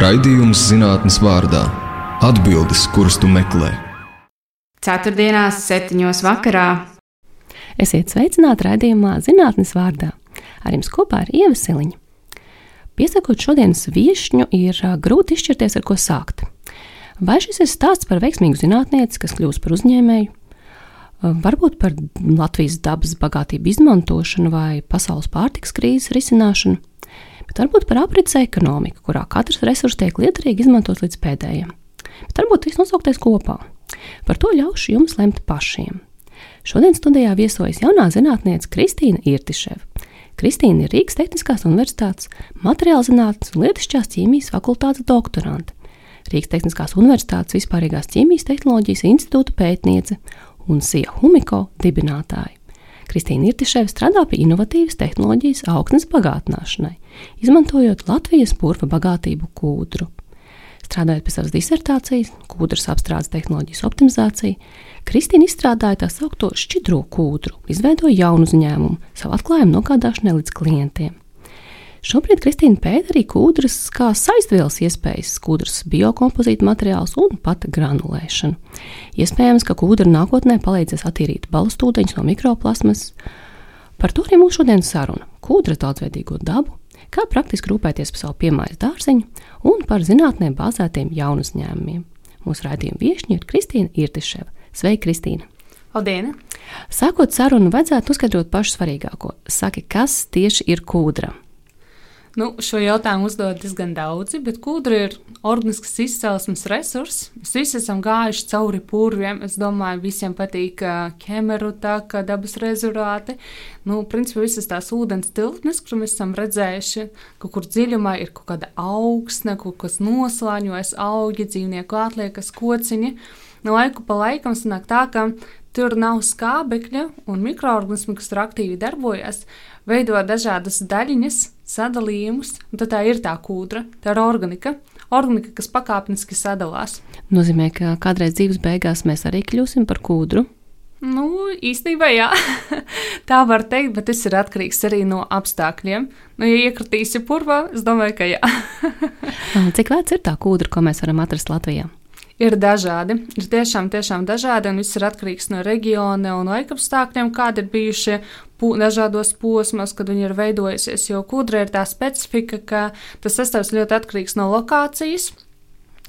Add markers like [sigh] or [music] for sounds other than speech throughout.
Raidījums zinātnes vārdā - atbildes, kuras tu meklē. Ceturtdienās, septiņos vakarā. Esiet sveicināti raidījumā Zinātnes vārdā. Ar jums kopā ir Ieva Siliņa. Piesakot šodienas viesņu, ir grūti izšķirties, ar ko sākt. Vai šis ir stāsts par veiksmīgu zinātnieci, kas kļūst par uzņēmēju, varbūt par Latvijas dabas bagātību izmantošanu vai pasaules pārtiks krīzes risināšanu, bet varbūt par aprits ekonomiku, kurā katrs resurs tiek liederīgi izmantots līdz pēdējiem. Bet varbūt viss nosauktais kopā. Par to ļaušu jums lemt pašiem. Šodien studijā viesojas jaunā zinātniece Kristīna Irtiševa. Kristīna ir Rīgas Tehniskās Universitātes materiāla zinātnes un lietišķās ķīmijas fakultātes doktorante, Rīgas Tehniskās Universitātes vispārīgās ķīmijas tehnoloģijas institūta pētniece un Sija Humiko dibinātāja. Kristīna Irtiševa strādā pie inovatīvas tehnoloģijas augsnes bagātināšanai, izmantojot Latvijas purva bagātību kūdru. Strādājot pie savas disertācijas, kūdras apstrādes tehnoloģijas optimizācija, Kristīna izstrādāja tā saucamo šķidro kūdru, izveidoja jaunu uzņēmumu, savu atklājumu nogādāšanai līdz klientiem. Šobrīd Kristīna pēta arī kūdras kā saistvielas iespējas, kūdras biokompozīta materiāls un pat granulēšanu. Iespējams, ka kūdra nākotnē palīdzēs attīrīt balstūdeņus no mikroplasmas. Par to arī mūsu šodienas saruna - kūdra daudzveidīgo dabu, kā praktiski rūpēties par savu piemājas dārziņu un par zinātnē bāzētiem jaunu uzņēmumiem. Mūsu raidījuma viesņa ir Kristīna Irtiševa. Sveika, Kristīna! Labdien! Sākot sarunu, vajadzētu uzskaidrot pašu svarīgāko. Saki, kas tieši ir kūdra? Nu, šo jautājumu uzdod diezgan daudzi, bet kūdra ir organisks izcelsmes resurss. Mēs visi esam gājuši cauri purviem. Es domāju, visiem patīk ķemeru, tā kā dabas rezervāti. Nu, principā visas tās ūdens tilpnes, kur mēs esam redzējuši, ka kur dziļumā ir kaut kāda augsne, kaut kas noslāņojas, augi, dzīvnieku atliekas, kociņi. No laiku pa laikam sanāk tā, ka tur nav skābekļa un mikroorganismi, kas tur aktīvi darbojas, veido dažādas daļiņas sadalījumus, un tad tā ir tā kūdra, tā ir organika. Organika, kas pakāpeniski sadalās. Nozīmē, ka kādreiz dzīves beigās mēs arī kļūsim par kūdru. Nu, īstenībā, jā, [laughs] tā var teikt, bet tas ir atkarīgs arī no apstākļiem. Nu, ja iekritīsi purvā, es domāju, ka jā. [laughs] Cik vērts ir tā kūdra, ko mēs varam atrast Latvijā? ir dažādi. Ir tiešām, tiešām dažādi, un viss ir atkarīgs no reģiona un laikapstākļiem, kādi ir bijuši po, dažādos posmos, kad viņi ir veidojusies. Jo kūdra ir tā specifika, ka tas sastāvs ļoti atkarīgs no lokācijas.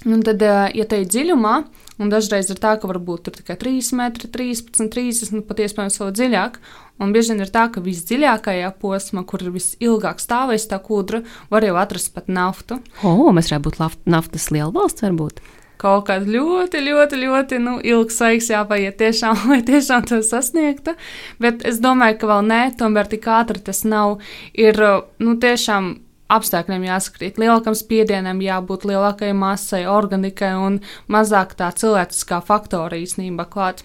Un tad, ja te ir dziļumā, un dažreiz ir tā, ka varbūt tur tikai 3 metri, 13, 30, nu pat iespējams vēl dziļāk, un bieži vien ir tā, ka visdziļākajā posmā, kur ir visilgāk stāvējusi tā kūdra, var jau atrast pat naftu. O, mēs varētu būt naftas liela valsts, varbūt kaut kāds ļoti, ļoti, ļoti nu, ilgs laiks jāpaiet tiešām, [laughs] lai tiešām to sasniegtu. Bet es domāju, ka vēl nē, tomēr tik ātri tas nav. Ir nu, tiešām apstākļiem jāsakrīt, lielākam spiedienam jābūt lielākai masai, organikai un mazāk tā cilvēciskā faktora īstenībā klāt.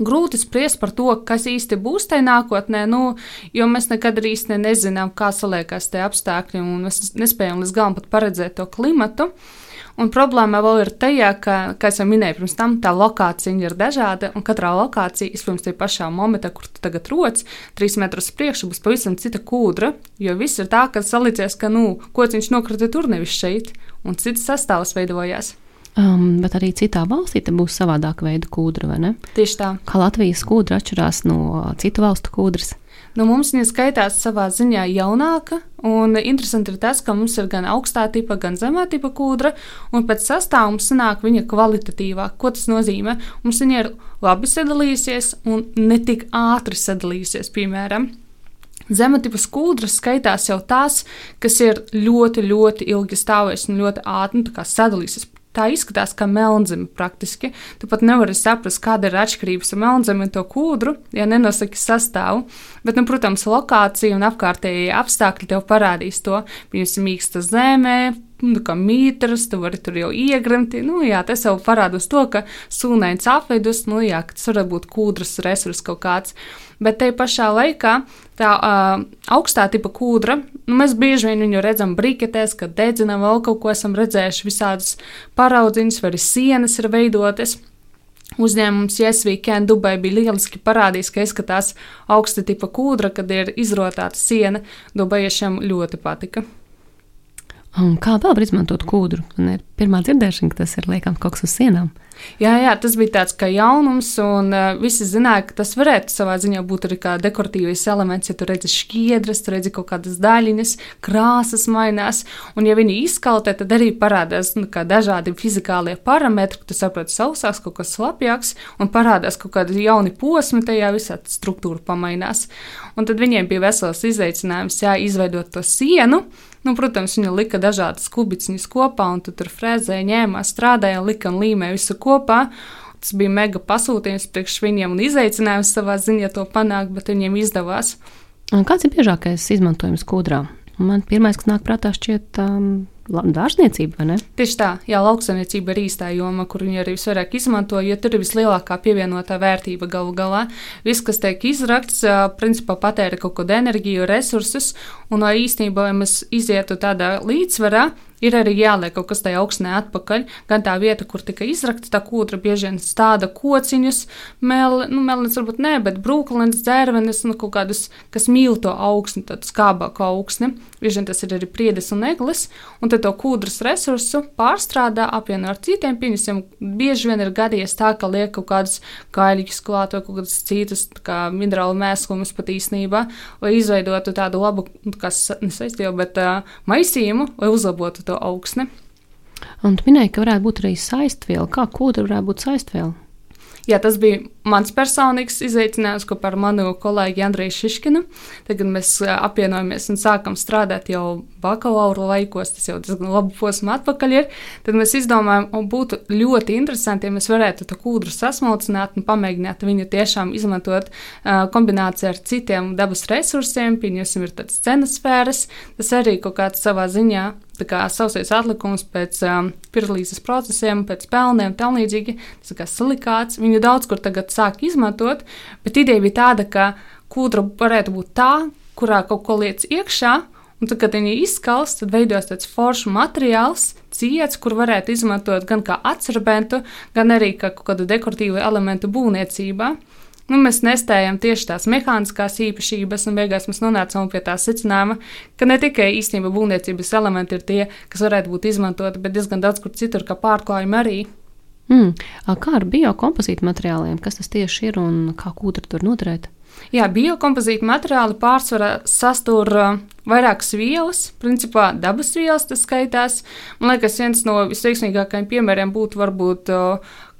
Grūti spriest par to, kas īsti būs tajā nākotnē, nu, jo mēs nekad īsti nezinām, kā saliekās tie apstākļi, un mēs nespējam līdz galam pat paredzēt to klimatu. Uh, Un problēma vēl ir tajā, ka, kā jau minēju, pirms tam tā lokācija ir dažāda, un katrā lokācijā, pirms tam pašā momentā, kur tu tagad rodas, trīs metrus priekšā būs pavisam cita kūdra. Jo viss ir tā, ka salīdzies, ka nu, kociņš nokrita tur, nevis šeit, un cits sastāvs veidojās. Um, bet arī citā valstī būs savādāka veida kūdra, vai ne? Tieši tā. Kā Latvijas kūdra atšķirās no citu valstu kūdras? Nu, mums viņa skaitās savā ziņā jaunāka, un interesanti ir tas, ka mums ir gan augstā tipa, gan zemā tipa kūdra, un pēc sastāvuma sanāk viņa kvalitatīvāk. Ko tas nozīmē? Mums viņa ir labi sadalījusies un ne tik ātri sadalījusies, piemēram. Zemetipas kūdras skaitās jau tās, kas ir ļoti, ļoti ilgi stāvējušas un ļoti ātri nu, sadalījusies Tā izskatās kā melnzeme praktiski. Tu pat nevari saprast, kāda ir atšķirība starp melnzemi un to kūdru, ja nenosaki sastāvu. Bet, nu, protams, lokācija un apkārtējie apstākļi tev parādīs to. Ir mīksta zemē, nu, kā mītras, tu vari tur jau iegrimti. Nu, jā, tas jau parāda to, ka sūnains apvidus, nu, jā, tas var būt kūdras resurs kaut kāds. Bet te pašā laikā tā uh, augstā tipa kūdra, nu, mēs bieži vien viņu redzam brīketēs, kad dedzinām vēl kaut ko, esam redzējuši visādus paraudziņus, vai arī sienas ir veidotas. Uzņēmums Jēzus Dubai bija lieliski parādījis, ka izskatās augsta tipa kūdra, kad ir izrotāta siena. Dubaiešiem ļoti patika. Un kā vēl var izmantot kūdru? Man ir pirmā dzirdēšana, ka tas ir liekams kaut kas uz sienām. Jā, jā, tas bija tāds kā jaunums, un uh, visi zināja, ka tas varētu savā ziņā būt arī kā dekoratīvs elements. Ja tu redzi šķiedras, tu redzi kaut kādas daļiņas, krāsas mainās, un ja viņi izkaltē, tad arī parādās nu, dažādi fizikālie parametri, ka tu saproti sausāks, kaut kas slapjāks, un parādās kaut kādi jauni posmi, tajā visā struktūra pamainās. Un tad viņiem bija vesels izaicinājums, jā, izveidot to sienu. Nu, protams, viņa lika dažādas kubiņas kopā, un tur frēzēja, ņēmā, strādāja, lika un līmēja visu kopā. Tas bija mega pasūtījums priekš viņiem un izaicinājums savā ziņā to panākt, bet viņiem izdevās. Kāds ir biežākais izmantojums kūdrā? Man pirmais, kas nāk prātā, šķiet um, dārzniecība, vai ne? Tieši tā, jā, lauksaimniecība ir īstā joma, kur viņi arī visvairāk izmanto, jo tur ir vislielākā pievienotā vērtība galu galā. Viss, kas tiek izrakts, principā patēra kaut kādu enerģiju, resursus, un īstenībā, ja mēs izietu tādā līdzsvarā, ir arī jāliek kaut kas tajā augstnē atpakaļ. Gan tā vieta, kur tika izrakta tā kūtra, bieži vien stāda kociņus, mel, nu, melnis varbūt ne, bet brūklins, dzērvenes, nu, kaut kādus, kas mīl to augsni, tādu skābāku augsni. Bieži vien tas ir arī priedes un eglis, un tad to kūdras resursu pārstrādā, apvieno ar citiem. Pieņemsim, bieži vien ir gadījies tā, ka liek kaut kādas kaļķis klāt vai kaut kādas citas kā minerālu mēslumus pat īstenībā, lai izveidotu tādu labu, nu, kas nesaistīju, bet uh, maisījumu, lai uzlabotu to augsni. Un tu minēji, ka varētu būt arī saistviela. Kā kūdra varētu būt saistviela? Jā, tas bija mans personīgs izaicinājums kopā ar manu kolēģi Andreju Šiškinu. Tagad mēs apvienojamies un sākam strādāt jau bakalaura laikos, tas jau diezgan labu posmu atpakaļ ir. Tad mēs izdomājām, un būtu ļoti interesanti, ja mēs varētu to kūdru sasmalcināt un pamēģināt viņu tiešām izmantot uh, kombinācijā ar citiem dabas resursiem. Pieņemsim, ir tādas cenas sfēras, tas arī kaut kāds savā ziņā sausais atlikums pēc um, pirlīzes procesiem, pēc pelniem, tā līdzīgi. Tas kā silikāts, viņu daudz kur tagad sāk izmantot, bet ideja bija tāda, ka kūdra varētu būt tā, kurā kaut ko liec iekšā. Un tad, kad viņi izskals, tad veidojas tāds foršs materiāls, ciets, kur varētu izmantot gan kā atcerbentu, gan arī kā kaut kādu dekoratīvu elementu būvniecībā. Nu, mēs nestējam tieši tās mehāniskās īpašības, un beigās mēs nonācām pie tā secinājuma, ka ne tikai īstenībā būvniecības elementi ir tie, kas varētu būt izmantoti, bet diezgan daudz kur citur, kā pārklājumi arī. Mm. Kā ar biokompozītu materiāliem? Kas tas tieši ir un kā kūtra tur noturēt? Jā, biokompozīta materiāli pārsvarā sastur vairākas vielas, principā dabas vielas tas skaitās. Man liekas, viens no visveiksmīgākajiem piemēriem būtu varbūt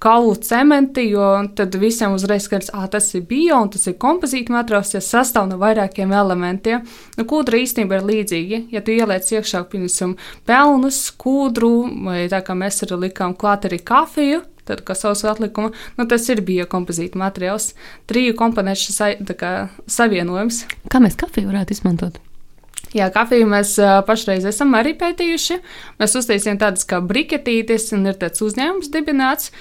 kaulu cementi, jo tad visiem uzreiz skaidrs, ka tas ir bio un tas ir kompozīta materiāls, kas sastāv no vairākiem elementiem. Nu, kūdra īstenībā ir līdzīga. Ja tu ieliec iekšā, piemēram, pelnus, kūdru, vai tā kā mēs arī likām klāt arī kafiju, tad, kā savs atlikuma, nu, tas ir biokompozīta materiāls. Triju komponentu savienojums. Kā mēs kafiju varētu izmantot? Jā, kafiju mēs pašreiz esam arī pētījuši. Mēs uztaisījām tādas kā briketītes, un ir tāds uzņēmums dibināts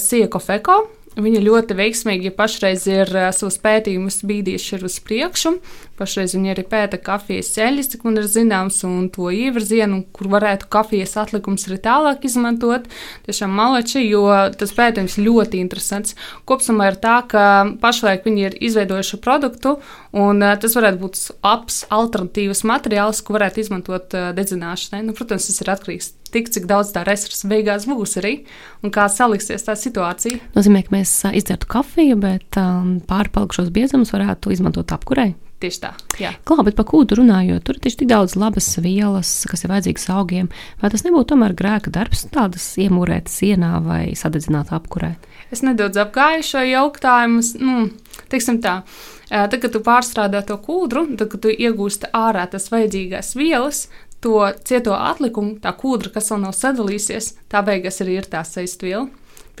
Sieko Feko. Viņa ļoti veiksmīgi ja pašreiz ir uh, savus pētījumus bīdījuši uz priekšu. Pašreiz viņi arī pēta kafijas ceļus, cik man ir zināms, un to ievirzienu, kur varētu kafijas atlikums arī tālāk izmantot. Tiešām maleči, jo tas pētījums ļoti interesants. Kopumā ir tā, ka pašlaik viņi ir izveidojuši produktu, un uh, tas varētu būt labs alternatīvs materiāls, ko varētu izmantot uh, dedzināšanai. Nu, protams, tas ir atkarīgs tik, cik daudz tā resursa beigās būs arī un kā saliksies tā situācija. Nozīmē, ka mēs izdzertu kafiju, bet um, pārpalikušos biezumus varētu izmantot apkurei. Tieši tā. Jā. Klā, bet par kūdu runājot, tur ir tik daudz labas vielas, kas ir vajadzīgas augiem. Vai tas nebūtu tomēr grēka darbs, tādas iemūrēt sienā vai sadedzināt apkurē? Es nedaudz apgāju šo jautājumu. Nu, teiksim tā. Tad, kad tu pārstrādā to kūdru, tad, kad tu iegūsti ārā tas vajadzīgās vielas, to cieto atlikumu, tā kūdra, kas vēl nav sadalījusies, tā beigās arī ir tā saistviela.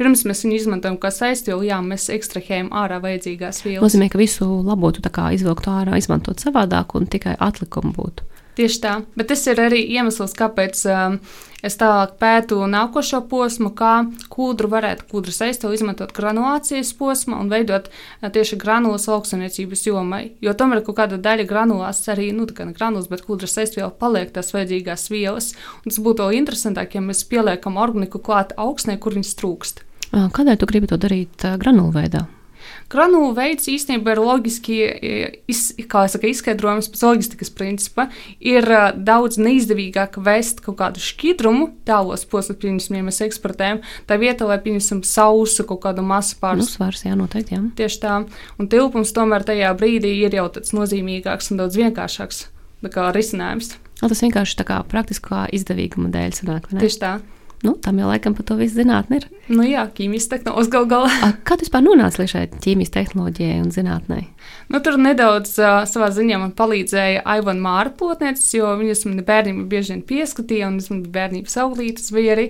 Pirms mēs viņu izmantojam kā saistvielu, jā, mēs ekstrahējam ārā vajadzīgās vielas. Tas nozīmē, ka visu labotu izvilkt ārā, izmantot savādāk un tikai atlikumu būtu. Tieši tā, bet tas ir arī iemesls, kāpēc um, es tālāk pētu nākošo posmu, kā kūdru varētu kūdru aizstāvēt, izmantot granulācijas posmu un veidot uh, tieši granulas augstsaniecības jomai. Jo tomēr kaut kāda daļa granulās arī, nu, tā kā ne granulas, bet kūdras aizstāvēt paliek tās vajadzīgās vielas. Un tas būtu vēl interesantāk, ja mēs pieliekam organiku klāt augstnē, kur viņas trūkst. Kādēļ tu gribi to darīt granulu veidā? Granulu veids īstenībā ir loģiski iz, saka, izskaidrojums pēc loģistikas principa. Ir uh, daudz neizdevīgāk vest kaut kādu šķidrumu tālos posmos, pirms mēs eksportējam, tā vietā, lai pieņemsim sausu kaut kādu masu pārsvaru. Nu, svars, jā, noteikti, jā. Tieši tā. Un tilpums tomēr tajā brīdī ir jau tāds nozīmīgāks un daudz vienkāršāks risinājums. Tas vienkārši tā kā praktiskā izdevīguma dēļ sanāk. Tieši tā. Nu, tam jau laikam par to visu zinātnē ir. Nu jā, ķīmijas tehnoloģija gal galā. Kā tu vispār nonāci līdz šai ķīmijas tehnoloģijai un zinātnē? Nu, tur nedaudz uh, savā ziņā man palīdzēja Aivana Māra plotniecis, jo viņas man bērnībā bieži vien pieskatīja, un es man bērnības auglītes bija arī.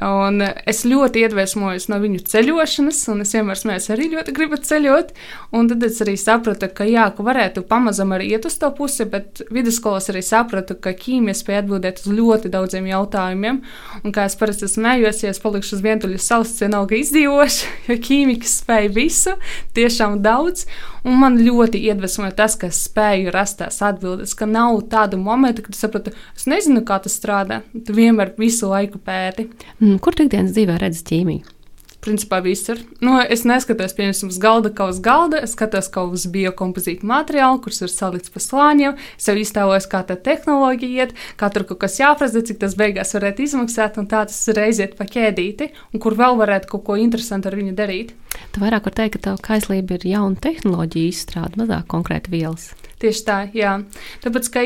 Un es ļoti iedvesmojos no viņu ceļošanas, un es vienmēr smējos, arī ļoti gribu ceļot. Un tad es arī sapratu, ka jā, ka varētu pamazam arī iet uz to pusi, bet vidusskolās arī sapratu, ka ķīmija spēja atbildēt uz ļoti daudziem jautājumiem. Un kā es parasti smējos, ja es palikšu uz vientuļas salas, vienalga izdzīvošu, [laughs] jo ķīmija spēja visu, tiešām daudz. Un man ļoti iedvesmoja tas, ka es spēju rast tās atbildes, ka nav tādu momentu, kad es sapratu, es nezinu, kā tas strādā. Tu vienmēr visu laiku pēti. Mm, kur tu ikdienas dzīvē redzi ķīmiju? Principā visur. Nu, es neskatos, piemēram, uz galda kā uz galda, es skatos kā uz biokompozītu materiālu, kurš ir salikts pa slāņiem. Es jau iztēlojos, kā tā tehnoloģija iet, kā tur kaut kas jāfrazē, cik tas beigās varētu izmaksāt, un tā tas reiz iet pa ķēdīti, un kur vēl varētu kaut ko interesantu ar viņu darīt. Tu vairāk var teikt, ka tava kaislība ir jauna tehnoloģija izstrāde, mazāk konkrēti vielas. Tieši tā, jā. Tāpēc, ka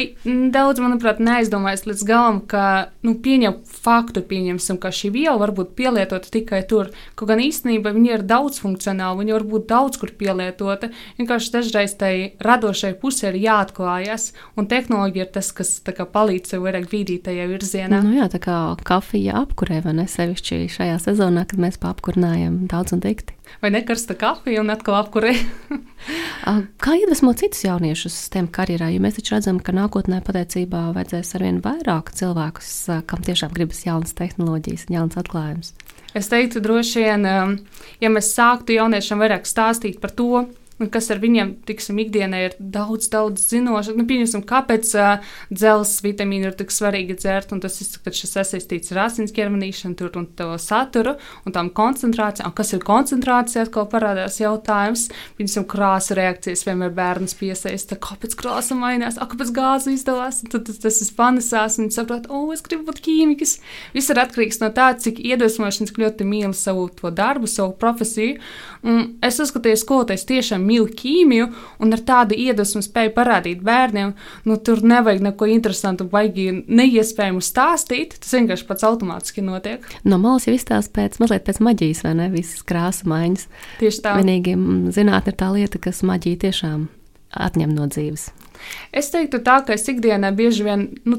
daudz, manuprāt, neaizdomājas līdz galam, ka nu, pieņem faktu, pieņemsim, ka šī viela var būt pielietota tikai tur. Kaut gan īstenībā viņa ir daudz funkcionāla, viņa var būt daudz kur pielietota. Vienkārši dažreiz tai radošai pusē ir jāatklājas, un tehnoloģija ir tas, kas kā, palīdz sev vairāk vīdīt tajā virzienā. Nu, jā, tā kā kafija apkurē, vai ne sevišķi šajā sezonā, kad mēs paapkurinājam daudz un dikti vai nekarsta kafija un atkal apkurē. [laughs] Kā iedvesmot citus jauniešus tiem karjerā? Jo mēs taču redzam, ka nākotnē pateicībā vajadzēs arvien vairāk cilvēkus, kam tiešām gribas jaunas tehnoloģijas, jaunas atklājumus. Es teiktu, droši vien, ja mēs sāktu jauniešiem vairāk stāstīt par to, un kas ar viņiem, tiksim, ikdienā ir daudz, daudz zinoši. Nu, pieņemsim, kāpēc uh, dzelzs vitamīnu ir tik svarīgi dzert, un tas ir, sasaistīts ar asins ķermenīšanu, tur un to saturu, un tām koncentrācijām, kas ir koncentrācija, atkal parādās jautājums. Pieņemsim, krāsa reakcijas vienmēr bērns piesaista, kāpēc krāsa mainās, ak, kāpēc gāze izdalās, tad tas, tas ir panesās, un viņi saprot, o, es gribu būt ķīmikas. Viss ir atkarīgs no tā, cik iedvesmošanas ļoti mīli savu darbu, savu profesiju. Un es uzskatu, ka skolotājs tiešām mīl ķīmiju un ar tādu iedvesmu spēju parādīt bērniem, nu tur nevajag neko interesantu, baigi neiespējamu stāstīt. Tas vienkārši pats automātiski notiek. No malas jau izstāsta pēc mazliet pēc maģijas, vai ne? Visas krāsa maiņas. Tieši tā. Vienīgi zinātne ir tā lieta, kas maģiju tiešām atņem no dzīves. Es teiktu, tā, ka es ikdienā bieži vien nu,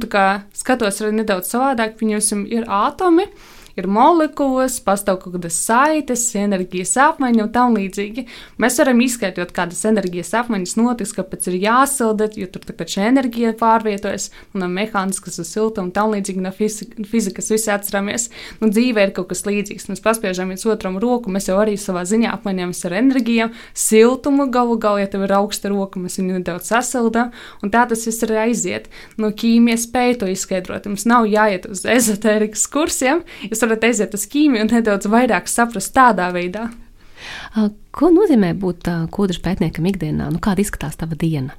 skatos arī nedaudz savādāk. Viņiem ir atomi, uh, ir molekulas, pastāv kaut kādas saites, enerģijas apmaiņa un tam līdzīgi. Mēs varam izskaidrot, kādas enerģijas apmaiņas notiks, kāpēc ir jāsilda, jo tur taču enerģija pārvietojas no mehāniskas uz siltumu un tam līdzīgi no fizikas visi atceramies. Nu, dzīvē ir kaut kas līdzīgs. Mēs paspiežam viens otram roku, mēs jau arī savā ziņā apmainamies ar enerģijām, siltumu galu galā, ja tev ir augsta roka, mēs viņu nedaudz sasildām, un tā tas viss arī aiziet. No ķīmija spēja to izskaidrot. Mums nav jāiet uz ezotērikas kursiem. Ja jūs varat aiziet uz ķīmiju un nedaudz vairāk saprast tādā veidā. Ko nozīmē būt kodra pētniekam ikdienā? Nu, kāda izskatās tava diena?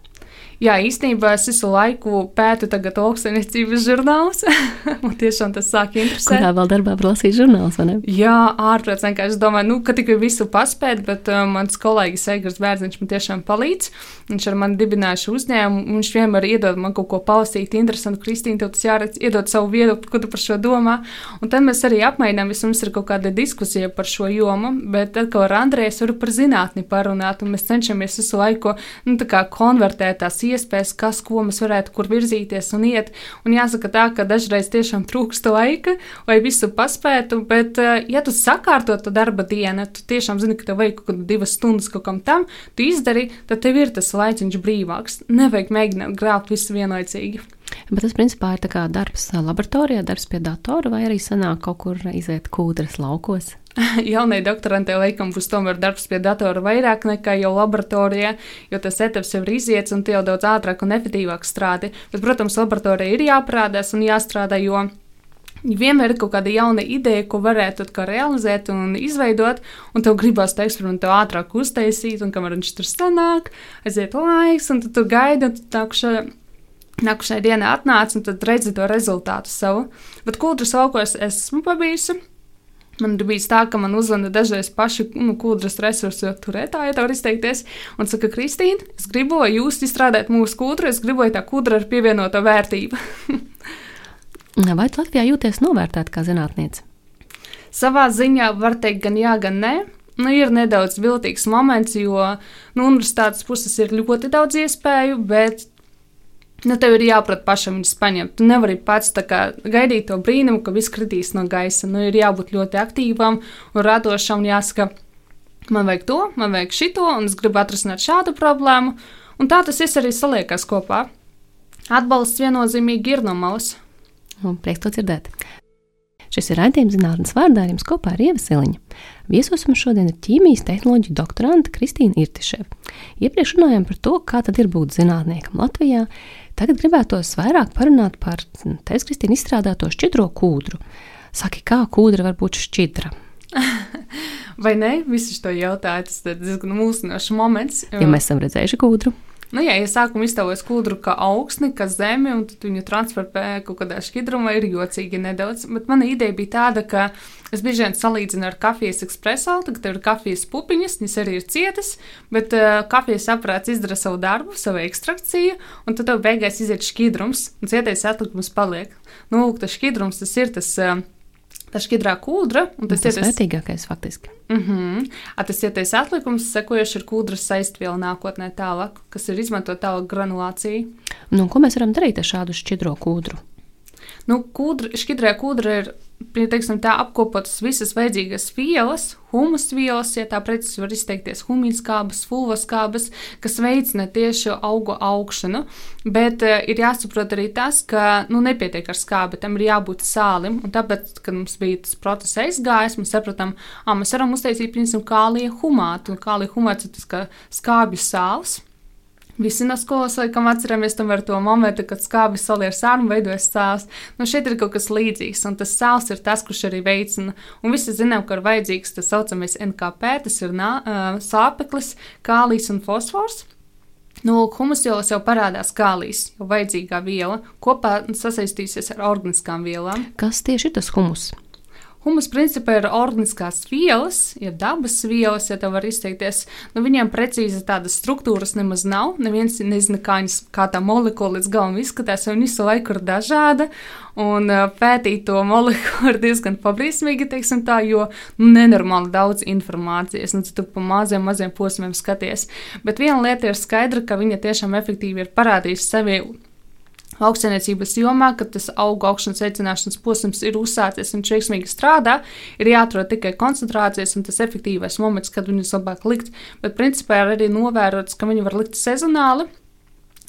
Jā, īstenībā es visu laiku pētu tagad lauksaimniecības žurnālus. [laughs] man tiešām tas sāk interesēt. Kurā vēl darbā var lasīt žurnālus, vai ne? Jā, ārprāts vienkārši domāju, nu, ka tikai visu paspēt, bet uh, mans kolēģis Eigars Bērziņš man tiešām palīdz. Viņš ar mani dibinājuši uzņēmumu, viņš vienmēr iedod man kaut ko palasīt, interesantu. Kristīna, tev tas jāredz, iedod savu viedokli, ko tu par šo domā. Un tad mēs arī apmaināmies, mums ir kaut kāda diskusija par šo jomu, bet atkal ar Andrēs varu par zinātni parunāt, un mēs cenšamies visu laiku, nu, tā kā konvertēt tās iespējas, kas, ko mēs varētu kur virzīties un iet. Un jāsaka tā, ka dažreiz tiešām trūksta laika, lai visu paspētu, bet, eh, ja tu sakārto to darba dienu, tu tiešām zini, ka tev vajag kaut kādas divas stundas kaut kam tam, tu izdari, tad tev ir tas laiciņš brīvāks. Nevajag mēģināt grābt visu vienlaicīgi. Bet tas principā ir darbs laboratorijā, darbs pie datora, vai arī sanāk kaut kur iziet kūdras laukos. [laughs] jaunai doktorantei laikam būs tomēr darbs pie datora vairāk nekā jau laboratorijā, jo tas etaps jau ir iziets un tie jau daudz ātrāk un efektīvāk strādā. Bet, protams, laboratorijā ir jāparādās un jāstrādā, jo Vienmēr ir kaut kāda jauna ideja, ko varētu realizēt un izveidot, un tev gribās to eksperimentu ātrāk uztaisīt, un kamēr viņš tur sanāk, aiziet laiks, un tu gaidi, un tu nākušajā, nākušajā dienā atnāc, un redzi to rezultātu savu. Bet kūdras laukos esmu pabijusi. Man ir bijis tā, ka man uzzvana dažreiz paši nu, kūdras resursu turētāji, ja tā var izteikties, un saka, Kristīna, es gribu, lai jūs izstrādājat mūsu kūdru, es gribu, lai tā kūdra ir pievienota vērtība. [laughs] Vai tu Latvijā jūties novērtēta kā zinātniece? Savā ziņā var teikt gan jā, gan nē. Nu, ir nedaudz viltīgs moments, jo no nu, universitātes puses ir ļoti daudz iespēju, bet nu, tev ir jāprot pašam viņus paņemt. Tu nevari pats kā, gaidīt to brīnumu, ka viss kritīs no gaisa. Nu, ir jābūt ļoti aktīvam un radošam jāsaka, man vajag to, man vajag šito, un es gribu atrisināt šādu problēmu. Un tā tas arī saliekas kopā. Atbalsts viennozīmīgi ir no malas prieks to dzirdēt. Šis ir raidījums zinātnes vārdā, jums kopā ar Ievasiliņu. Viesos mums šodien ir ķīmijas tehnoloģija doktorante Kristīna Irtiševa. Iepriekš runājām par to, kā tad ir būt zinātniekam Latvijā. Tagad gribētos vairāk parunāt par tevis, Kristīna, izstrādāto šķidro kūdru. Saki, kā kūdra var būt šķidra? [laughs] Vai ne? Visi to jautāja. Tas ir diezgan mulsinošs moments. Ja mēs esam redzējuši kūdru. Nu, jā, ja sākumā iztēlojas kūdru kā augsni, kā zemi, un viņu transferē kaut kādā šķidrumā, ir jocīgi nedaudz. Bet mana ideja bija tāda, ka es bieži vien salīdzinu ar kafijas ekspreso, tad ir kafijas pupiņas, viņas arī ir cietas, bet uh, kafijas aprāts izdara savu darbu, savu ekstrakciju, un tad tev beigās iziet šķidrums, un cietais atlikums paliek. Nu, tas šķidrums tas ir tas. Uh, Tā ir šķidrā kūdra. Tas ir tas vērtīgākais faktiski. Uh -huh. A, tas ietais atlikums, sekojuši ir kūdras saistviela nākotnē tālāk, kas ir izmantot tālāk granulāciju. Nu, ko mēs varam darīt ar šādu šķidro kūdru? Nu, kūdra, šķidrā kūdra ir teiksim, tā, apkopotas visas vajadzīgas vielas, humus vielas, ja tā precīzi var izteikties, humīnskābes, fulvaskābes, kas veicina tieši augu augšanu. Bet uh, ir jāsaprot arī tas, ka nu, nepietiek ar skābi, tam ir jābūt sālim. Un tāpēc, kad mums bija tas process aizgājis, mēs sapratām, ka mēs varam uztaisīt, piemēram, kālija humātu. Kālija humāts ir tas kā skābju sāls. Visi no skolas laikam atceramies to momentu, kad skābi saliek sānu un veidojas sāls. Nu, šeit ir kaut kas līdzīgs, un tas sāls ir tas, kurš arī veicina. Un visi zinām, ka ir vajadzīgs tas saucamais NKP, tas ir nā, sāpeklis, kālijs un fosfors. Nu, humusvielas jau parādās kālijas, jau vajadzīgā viela, kopā sasaistīsies ar organiskām vielām. Kas tieši ir tas humus? Humus principā ir organiskās vielas, ir dabas vielas, ja tā var izteikties. Nu, viņiem precīzi tādas struktūras nemaz nav. Neviens nezina, kā, viņas, kā tā molekula līdz galam izskatās, viņa visu laiku ir dažāda. Un pētīt to molekulu ir diezgan pabrīsmīgi, teiksim tā, jo nu, nenormāli daudz informācijas. Nu, tu pa maziem, maziem posmiem skaties. Bet viena lieta ir skaidra, ka viņa tiešām efektīvi ir parādījusi sevi lauksainiecības jomā, kad tas augu augšanas veicināšanas posms ir uzsācies un veiksmīgi strādā, ir jāatrod tikai koncentrācijas un tas efektīvais moments, kad viņus labāk likt. Bet principā ir arī novērots, ka viņi var likt sezonāli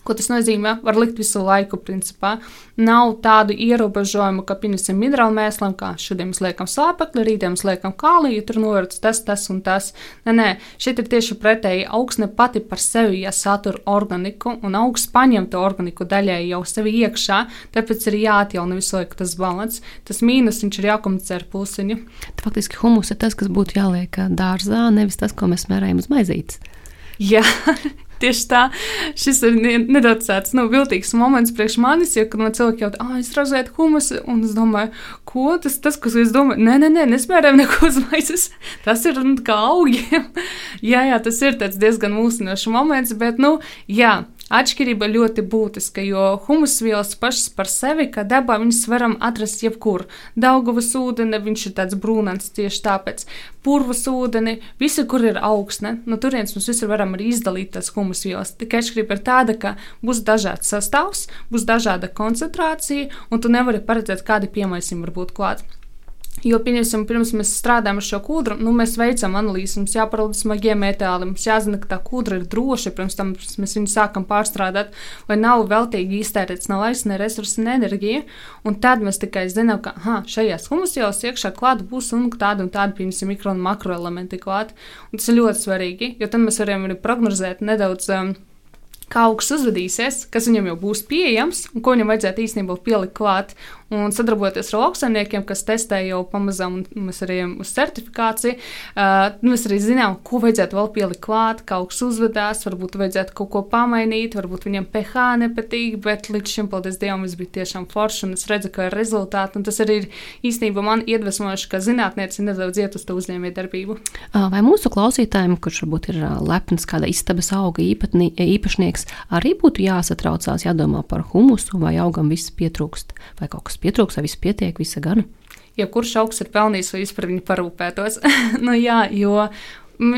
Ko tas nozīmē? Var likt visu laiku, principā. Nav tādu ierobežojumu, ka, piemēram, minerālu mēslam, kā šodien mēs liekam sāpekli, rītdien mēs liekam kāliju, tur novērts tas, tas un tas. Nē, nē, šeit ir tieši pretēji. Augsne pati par sevi, ja satur organiku, un augsts paņem to organiku daļai jau sevi iekšā, tāpēc ir jāatjauno visu laiku tas balans. Tas mīnus viņš ir jākomunicē ar plusiņu. Faktiski humus ir tas, kas būtu jāliek dārzā, nevis tas, ko mēs mērējam uz maizītes. Jā, [laughs] Tieši tā, šis ir nedaudz tāds nu, viltīgs moments priekš manis, jo, kad man cilvēki jautā, ah, es razētu humusu, un es domāju, ko tas, tas ko es domāju, nē, nē, nē, nespērēm neko uz maizes, [laughs] tas ir nu, kā augiem. [laughs] jā, jā, tas ir diezgan mūsinošs moments, bet, nu, jā, Atšķirība ļoti būtiska, jo humusvielas pašas par sevi, kā dabā, viņas varam atrast jebkur. Daugavas ūdeni, viņš ir tāds brūnants tieši tāpēc. Purvas ūdeni, visi, kur ir augsne, no turienes mums visur varam arī izdalīt tās humusvielas. Tikai atšķirība ir tāda, ka būs dažāds sastāvs, būs dažāda koncentrācija, un tu nevari paredzēt, kādi piemaisījumi var būt klāti. Jo, pieņemsim, pirms mēs strādājam ar šo kūdru, nu, mēs veicam analīzi, mums jāparauga smagie metāli, mums jāzina, ka tā kūdra ir droša, pirms tam mēs viņu sākam pārstrādāt, lai nav veltīgi iztērēts ne laiks, ne resursi, ne enerģija. Un tad mēs tikai zinām, ka ha, šajās humusjās iekšā klāta būs un tāda un tāda, piemēram, mikro un makroelementi klāti. Un tas ir ļoti svarīgi, jo tad mēs varam arī prognozēt nedaudz. Um, kā augsts uzvedīsies, kas viņam jau būs pieejams un ko viņam vajadzētu īstenībā pielikt klāt. Un sadarbojoties ar lauksaimniekiem, kas testē jau pamazām, un mēs arī uz certifikāciju, uh, mēs arī zinām, ko vajadzētu vēl pielikt klāt, kā augs uzvedās, varbūt vajadzētu kaut ko pamainīt, varbūt viņam pH nepatīk, bet līdz šim, paldies Dievam, viss bija tiešām forši, un es redzu, ka ir rezultāti, un tas arī ir īstenībā man iedvesmojoši, ka zinātnieci nedaudz iet uz to uzņēmējdarbību. Vai mūsu klausītājiem, kurš varbūt ir lepns kāda istabas auga īpatni, īpašnieks, arī būtu jāsatraucās, jādomā par humusu, vai augam viss pietrūkst, vai kaut kas pietrūkst, vai viss pietiek, visa gana? Ja kurš augs ir pelnījis, lai vispār viņu parūpētos? [laughs] nu, jā, jo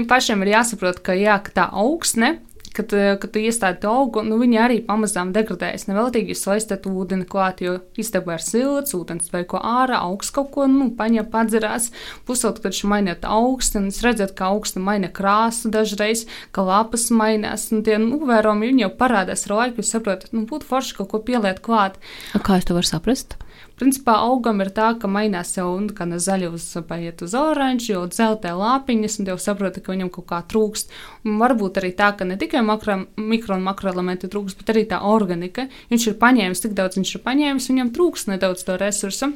pašiem ir jāsaprot, ka, jā, ka tā augsne kad, eh, kad tu iestādi to augu, nu, viņi arī pamazām degradējas. Neveltīgi jūs laistat ūdeni klāt, jo istabā ir silts, ūdens vai ko ārā, augsts kaut ko, nu, paņem padzerās, pusot, kad šī mainiet augstu, un es redzat, ka augsta maina krāsu dažreiz, ka lapas mainās, un tie, nu, vērojumi jau parādās ar laiku, jūs saprotat, nu, būtu forši kaut ko pieliet klāt. Kā es to varu saprast? Principā augam ir tā, ka mainās jau nu, no zaļa uz paiet uz oranžu, jau dzeltē lāpiņas, un jau saproti, ka viņam kaut kā trūkst. Un varbūt arī tā, ka ne tikai makro, mikro un makroelementi trūkst, bet arī tā organika. Viņš ir paņēmis tik daudz, viņš ir paņēmis, viņam trūkst nedaudz to resursu.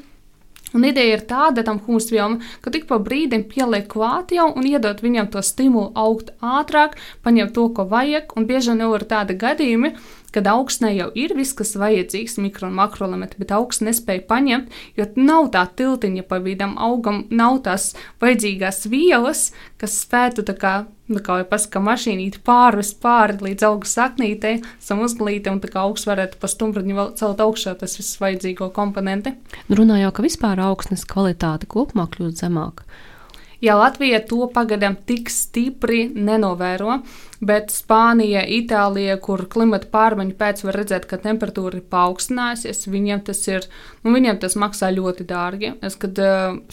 Un ideja ir tāda tam humusvielam, ka tik pa brīdim pieliek klāt jau un iedot viņam to stimulu augt ātrāk, paņemt to, ko vajag. Un bieži vien jau ir tādi gadījumi, kad augsnē jau ir viss, kas vajadzīgs, mikro un makroelementi, bet augsne nespēja paņemt, jo nav tā tiltiņa pa vidam, augam nav tās vajadzīgās vielas, kas spētu tā kā, nu kā jau pasaka, mašīnīt pārvest pāri līdz augu saknītei, samuzglītei, un tā kā augs varētu pa stumbradiņu vēl celt augšā tas viss vajadzīgo komponenti. Nu, runā jau, ka vispār augsnes kvalitāte kopumā kļūst zemāka. Ja Latvija to pagaidām tik stipri nenovēro, bet Spānija, Itālija, kur klimata pārmaiņu pēc var redzēt, ka temperatūra ir paaugstinājusies, viņiem tas, ir, nu, viņiem tas maksā ļoti dārgi. Es, kad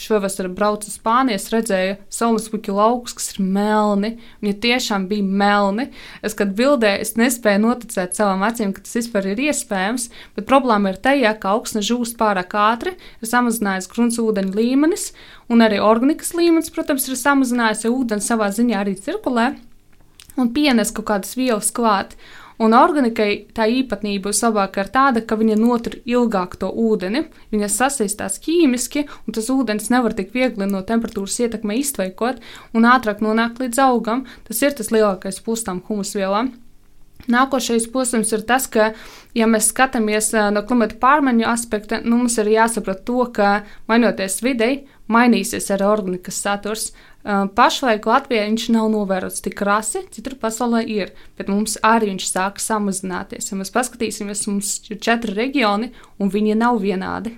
šovasar braucu uz Spāniju, es redzēju saulespuķu laukus, kas ir melni. Viņi tiešām bija melni. Es, kad bildē, es nespēju noticēt savām acīm, ka tas vispār ir iespējams, bet problēma ir tajā, ka augsne žūst pārāk ātri, ir samazinājies gruntsūdeņa līmenis, un arī organikas līmenis, protams, ir samazinājies, ja ūdens savā ziņā arī cirkulē un pienes kaut kādas vielas klāt. Un organikai tā īpatnība savāk ir tāda, ka viņa notur ilgāk to ūdeni, viņa sasaistās ķīmiski, un tas ūdens nevar tik viegli no temperatūras ietekmē iztveikot un ātrāk nonākt līdz augam. Tas ir tas lielākais pūstām humusvielām. Nākošais posms ir tas, ka, ja mēs skatāmies no klimata pārmaiņu aspekta, nu, mums ir jāsaprot to, ka mainoties videi, mainīsies arī organikas saturs. Pašlaik Latvijā viņš nav novērots tik rasi, citur pasaulē ir, bet mums arī viņš sāk samazināties. Ja mēs paskatīsimies, mums ir četri reģioni, un viņi nav vienādi.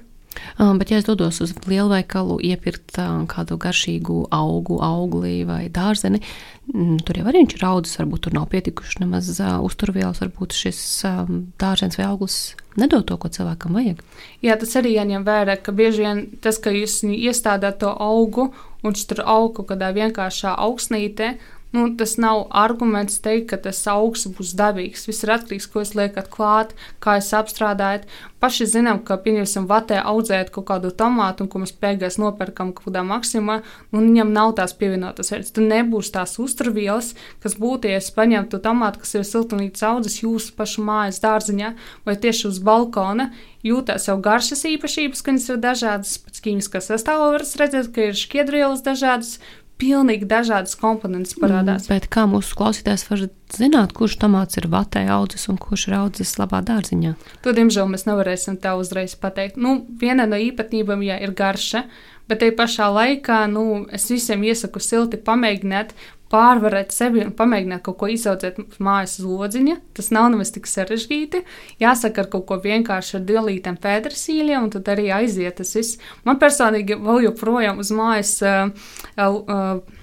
Um, bet, ja es dodos uz lielveikalu, iepirkt um, kādu garšīgu augu, augli vai dārzeni, mm, tur jau arī viņš ir audzis, varbūt tur nav pietikuši nemaz uh, uzturvielas, varbūt šis um, dārzens vai auglis nedod to, ko cilvēkam vajag. Jā, tas arī jāņem vērā, ka bieži vien tas, ka jūs iestādāt to augu un viņš tur aug kaut kādā vienkāršā augsnītē, Nu, tas nav arguments teikt, ka tas augs būs dabīgs. Viss ir atkarīgs no tā, ko jūs liekat klāt, kā jūs apstrādājat. Paši zinām, ka, pieņemsim, vatē audzēt kaut kādu tomātu, un ko mēs beigās nopērkam kaut kādā maksimā, un viņam nav tās pievienotās vērtības. Tur nebūs tās uzturvielas, kas būtu, ja es paņemtu tomātu, kas ir siltumnīcas audzes jūsu pašu mājas dārziņā vai tieši uz balkona. Jūtās jau garšas īpašības, ka viņas ir dažādas, pēc ķīmiskās sastāvā var redzēt, ka ir šķiedrvielas dažādas, pilnīgi dažādas komponentes parādās. Mm, bet kā mūsu klausītājs var zināt, kurš tomāts ir vatē audzis un kurš ir audzis labā dārziņā? To, diemžēl, mēs nevarēsim tā uzreiz pateikt. Nu, viena no īpatnībām jā, ir garša, bet te pašā laikā nu, es visiem iesaku silti pamēģināt pārvarēt sevi un pamēģināt kaut ko izaudzēt mājas lodziņa. Tas nav nemaz tik sarežģīti. Jāsaka ar kaut ko vienkārši ar dilītēm pētersīļiem, un tad arī aiziet tas viss. Man personīgi vēl joprojām uz mājas uh, uh,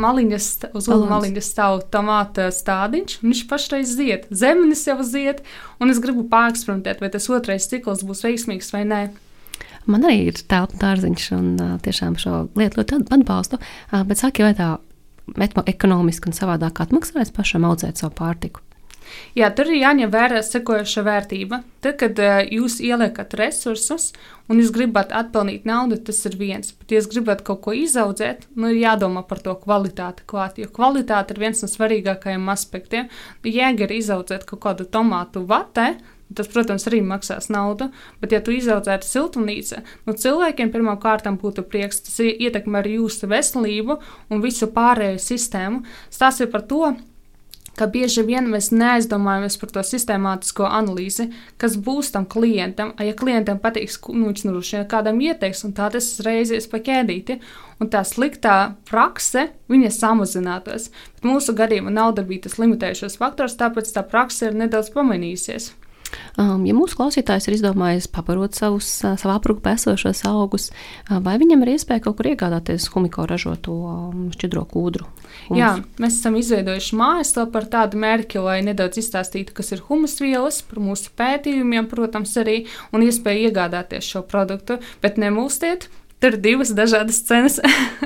maliņas, uz ulu maliņas stāv tomāta stādiņš, un viņš pašreiz zied. Zemenis jau zied, un es gribu pāreksperimentēt, vai tas otrais cikls būs veiksmīgs vai nē. Man arī ir telpa dārziņš, un uh, tiešām šo lietu ļoti atbalstu. Uh, bet sāki vai tā ekonomiski un savādāk atmaksājas pašam audzēt savu pārtiku. Jā, tur ir jāņem vērā sekojoša vērtība. Tad, kad uh, jūs ieliekat resursus un jūs gribat atpelnīt naudu, tas ir viens. Bet, ja jūs gribat kaut ko izaudzēt, nu, ir jādomā par to kvalitāti klāt. Jo kvalitāte ir viens no svarīgākajiem aspektiem. Jēga ir izaudzēt kaut kādu tomātu vatē, Tas, protams, arī maksās naudu, bet, ja tu izaudzētu siltumnīcu, nu, cilvēkiem pirmām kārtām būtu prieks, tas ietekmē arī jūsu veselību un visu pārējo sistēmu. Stāsts ir par to, ka bieži vien mēs neaizdomājamies par to sistemātisko analīzi, kas būs tam klientam. Ja klientam patiks, nu, viņš nu, kādam ieteiks, un tā tas reizes pa ķēdīti, un tā sliktā prakse, viņa samazinātos. Bet mūsu gadījumā nauda bija tas limitējošais faktors, tāpēc tā prakse ir nedaudz pamainījusies. Um, ja mūsu klausītājs ir izdomājis pabarot savus, uh, savā aprūpē esošos augus, uh, vai viņam ir iespēja kaut kur iegādāties humiko ražoto um, šķidro kūdru? Humus. Jā, mēs esam izveidojuši mājaslapu ar tādu mērķi, lai nedaudz izstāstītu, kas ir humusvielas, par mūsu pētījumiem, protams, arī un iespēju iegādāties šo produktu, bet nemūstiet! Tur ir divas dažādas cenas.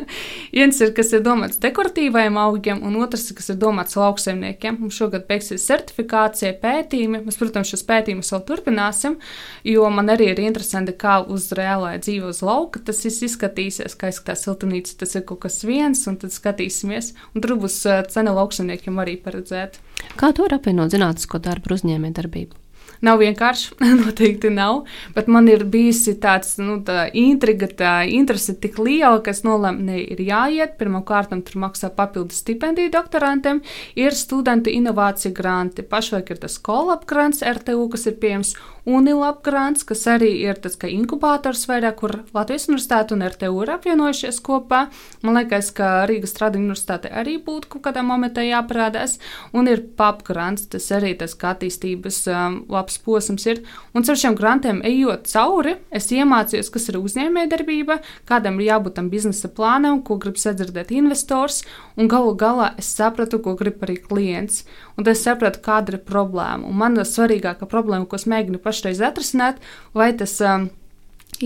[laughs] Viens ir, kas ir domāts dekoratīvajiem augiem, un otrs, kas ir domāts lauksaimniekiem. Mums šogad beigsies certifikācija, pētījumi. Mēs, protams, šos pētījumus vēl turpināsim, jo man arī ir interesanti, kā uz reālā dzīve uz lauka tas izskatīsies, kā izskatās siltumnīca. Tas ir kaut kas viens, un tad skatīsimies. Un tur būs eh, cena lauksaimniekiem arī paredzēta. Kā to var apvienot zinātnisko darbu ar uzņēmējdarbību? Nav vienkārši, [laughs] noteikti nav. Bet man ir bijusi tāds nu, tā intriga, tā interese tik liela, ka es nolēmu, ne, ir jāiet. Pirmkārt, tur maksā papildus stipendiju doktorantiem, ir studentu inovāciju granti. Pašlaik ir tas kolab grants RTU, kas ir pieejams UNILAB grants, kas arī ir tas inkubators vairāk, kur Latvijas universitāte un RTU ir apvienojušies kopā. Man liekas, ka Rīgas Strada universitāte arī būtu kaut kādā momentā jāparādās. Un ir PAP grants, tas arī tas attīstības um, labs posms ir. Un ar šiem grantiem ejot cauri, es iemācījos, kas ir uzņēmējdarbība, kādam ir jābūt tam biznesa plānam, ko grib sadzirdēt investors, un galu galā es sapratu, ko grib arī klients. Un es sapratu, kāda ir problēma. Un man svarīgākā problēma, ko es mēģinu pašreiz atrisināt, vai tas um,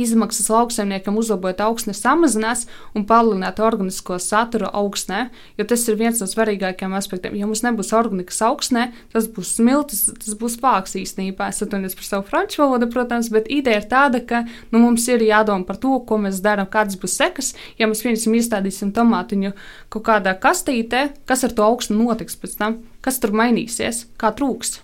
izmaksas lauksaimniekam uzlabot augsni samazinās un palielināt organisko saturu augsnē, jo tas ir viens no svarīgākajiem aspektiem. Ja mums nebūs organikas augsnē, tas būs smilts, tas būs pāks īstenībā. Es atvainojos par savu franču valodu, protams, bet ideja ir tāda, ka nu, mums ir jādomā par to, ko mēs darām, kādas būs sekas. Ja mēs pieņemsim, iestādīsim tomātiņu kaut kādā kastītē, kas ar to augstu notiks pēc tam, kas tur mainīsies, kā trūks.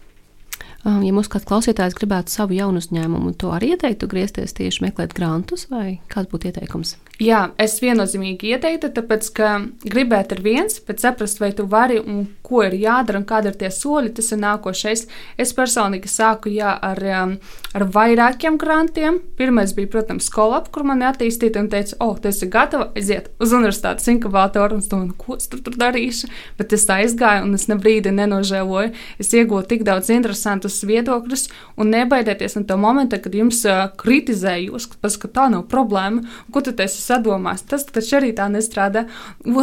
Um, ja mums kāds klausītājs gribētu savu jaunu uzņēmumu, to arī ieteiktu griezties tieši meklēt grantus, vai kāds būtu ieteikums? Jā, es viennozīmīgi ieteiktu, tāpēc, ka gribēt ir viens, bet saprast, vai tu vari un ko ir jādara un kādi ir tie soļi, tas ir nākošais. Es personīgi sāku jā, ar, um, ar vairākiem grantiem. Pirmais bija, protams, skolap, kur man attīstīja un teica, o, oh, tu esi gatava aiziet uz universitātes inkubatoru, un es domāju, ko es tur, tur darīšu. Bet es tā aizgāju, un es ne brīdi nenožēloju. Es iegūstu tik daudz interesantus viedokļus, un nebaidieties no to momenta, kad jums uh, kritizē jūs, ka tā nav problēma, ko tu esi sadomās. Tas taču arī tā nestrādā.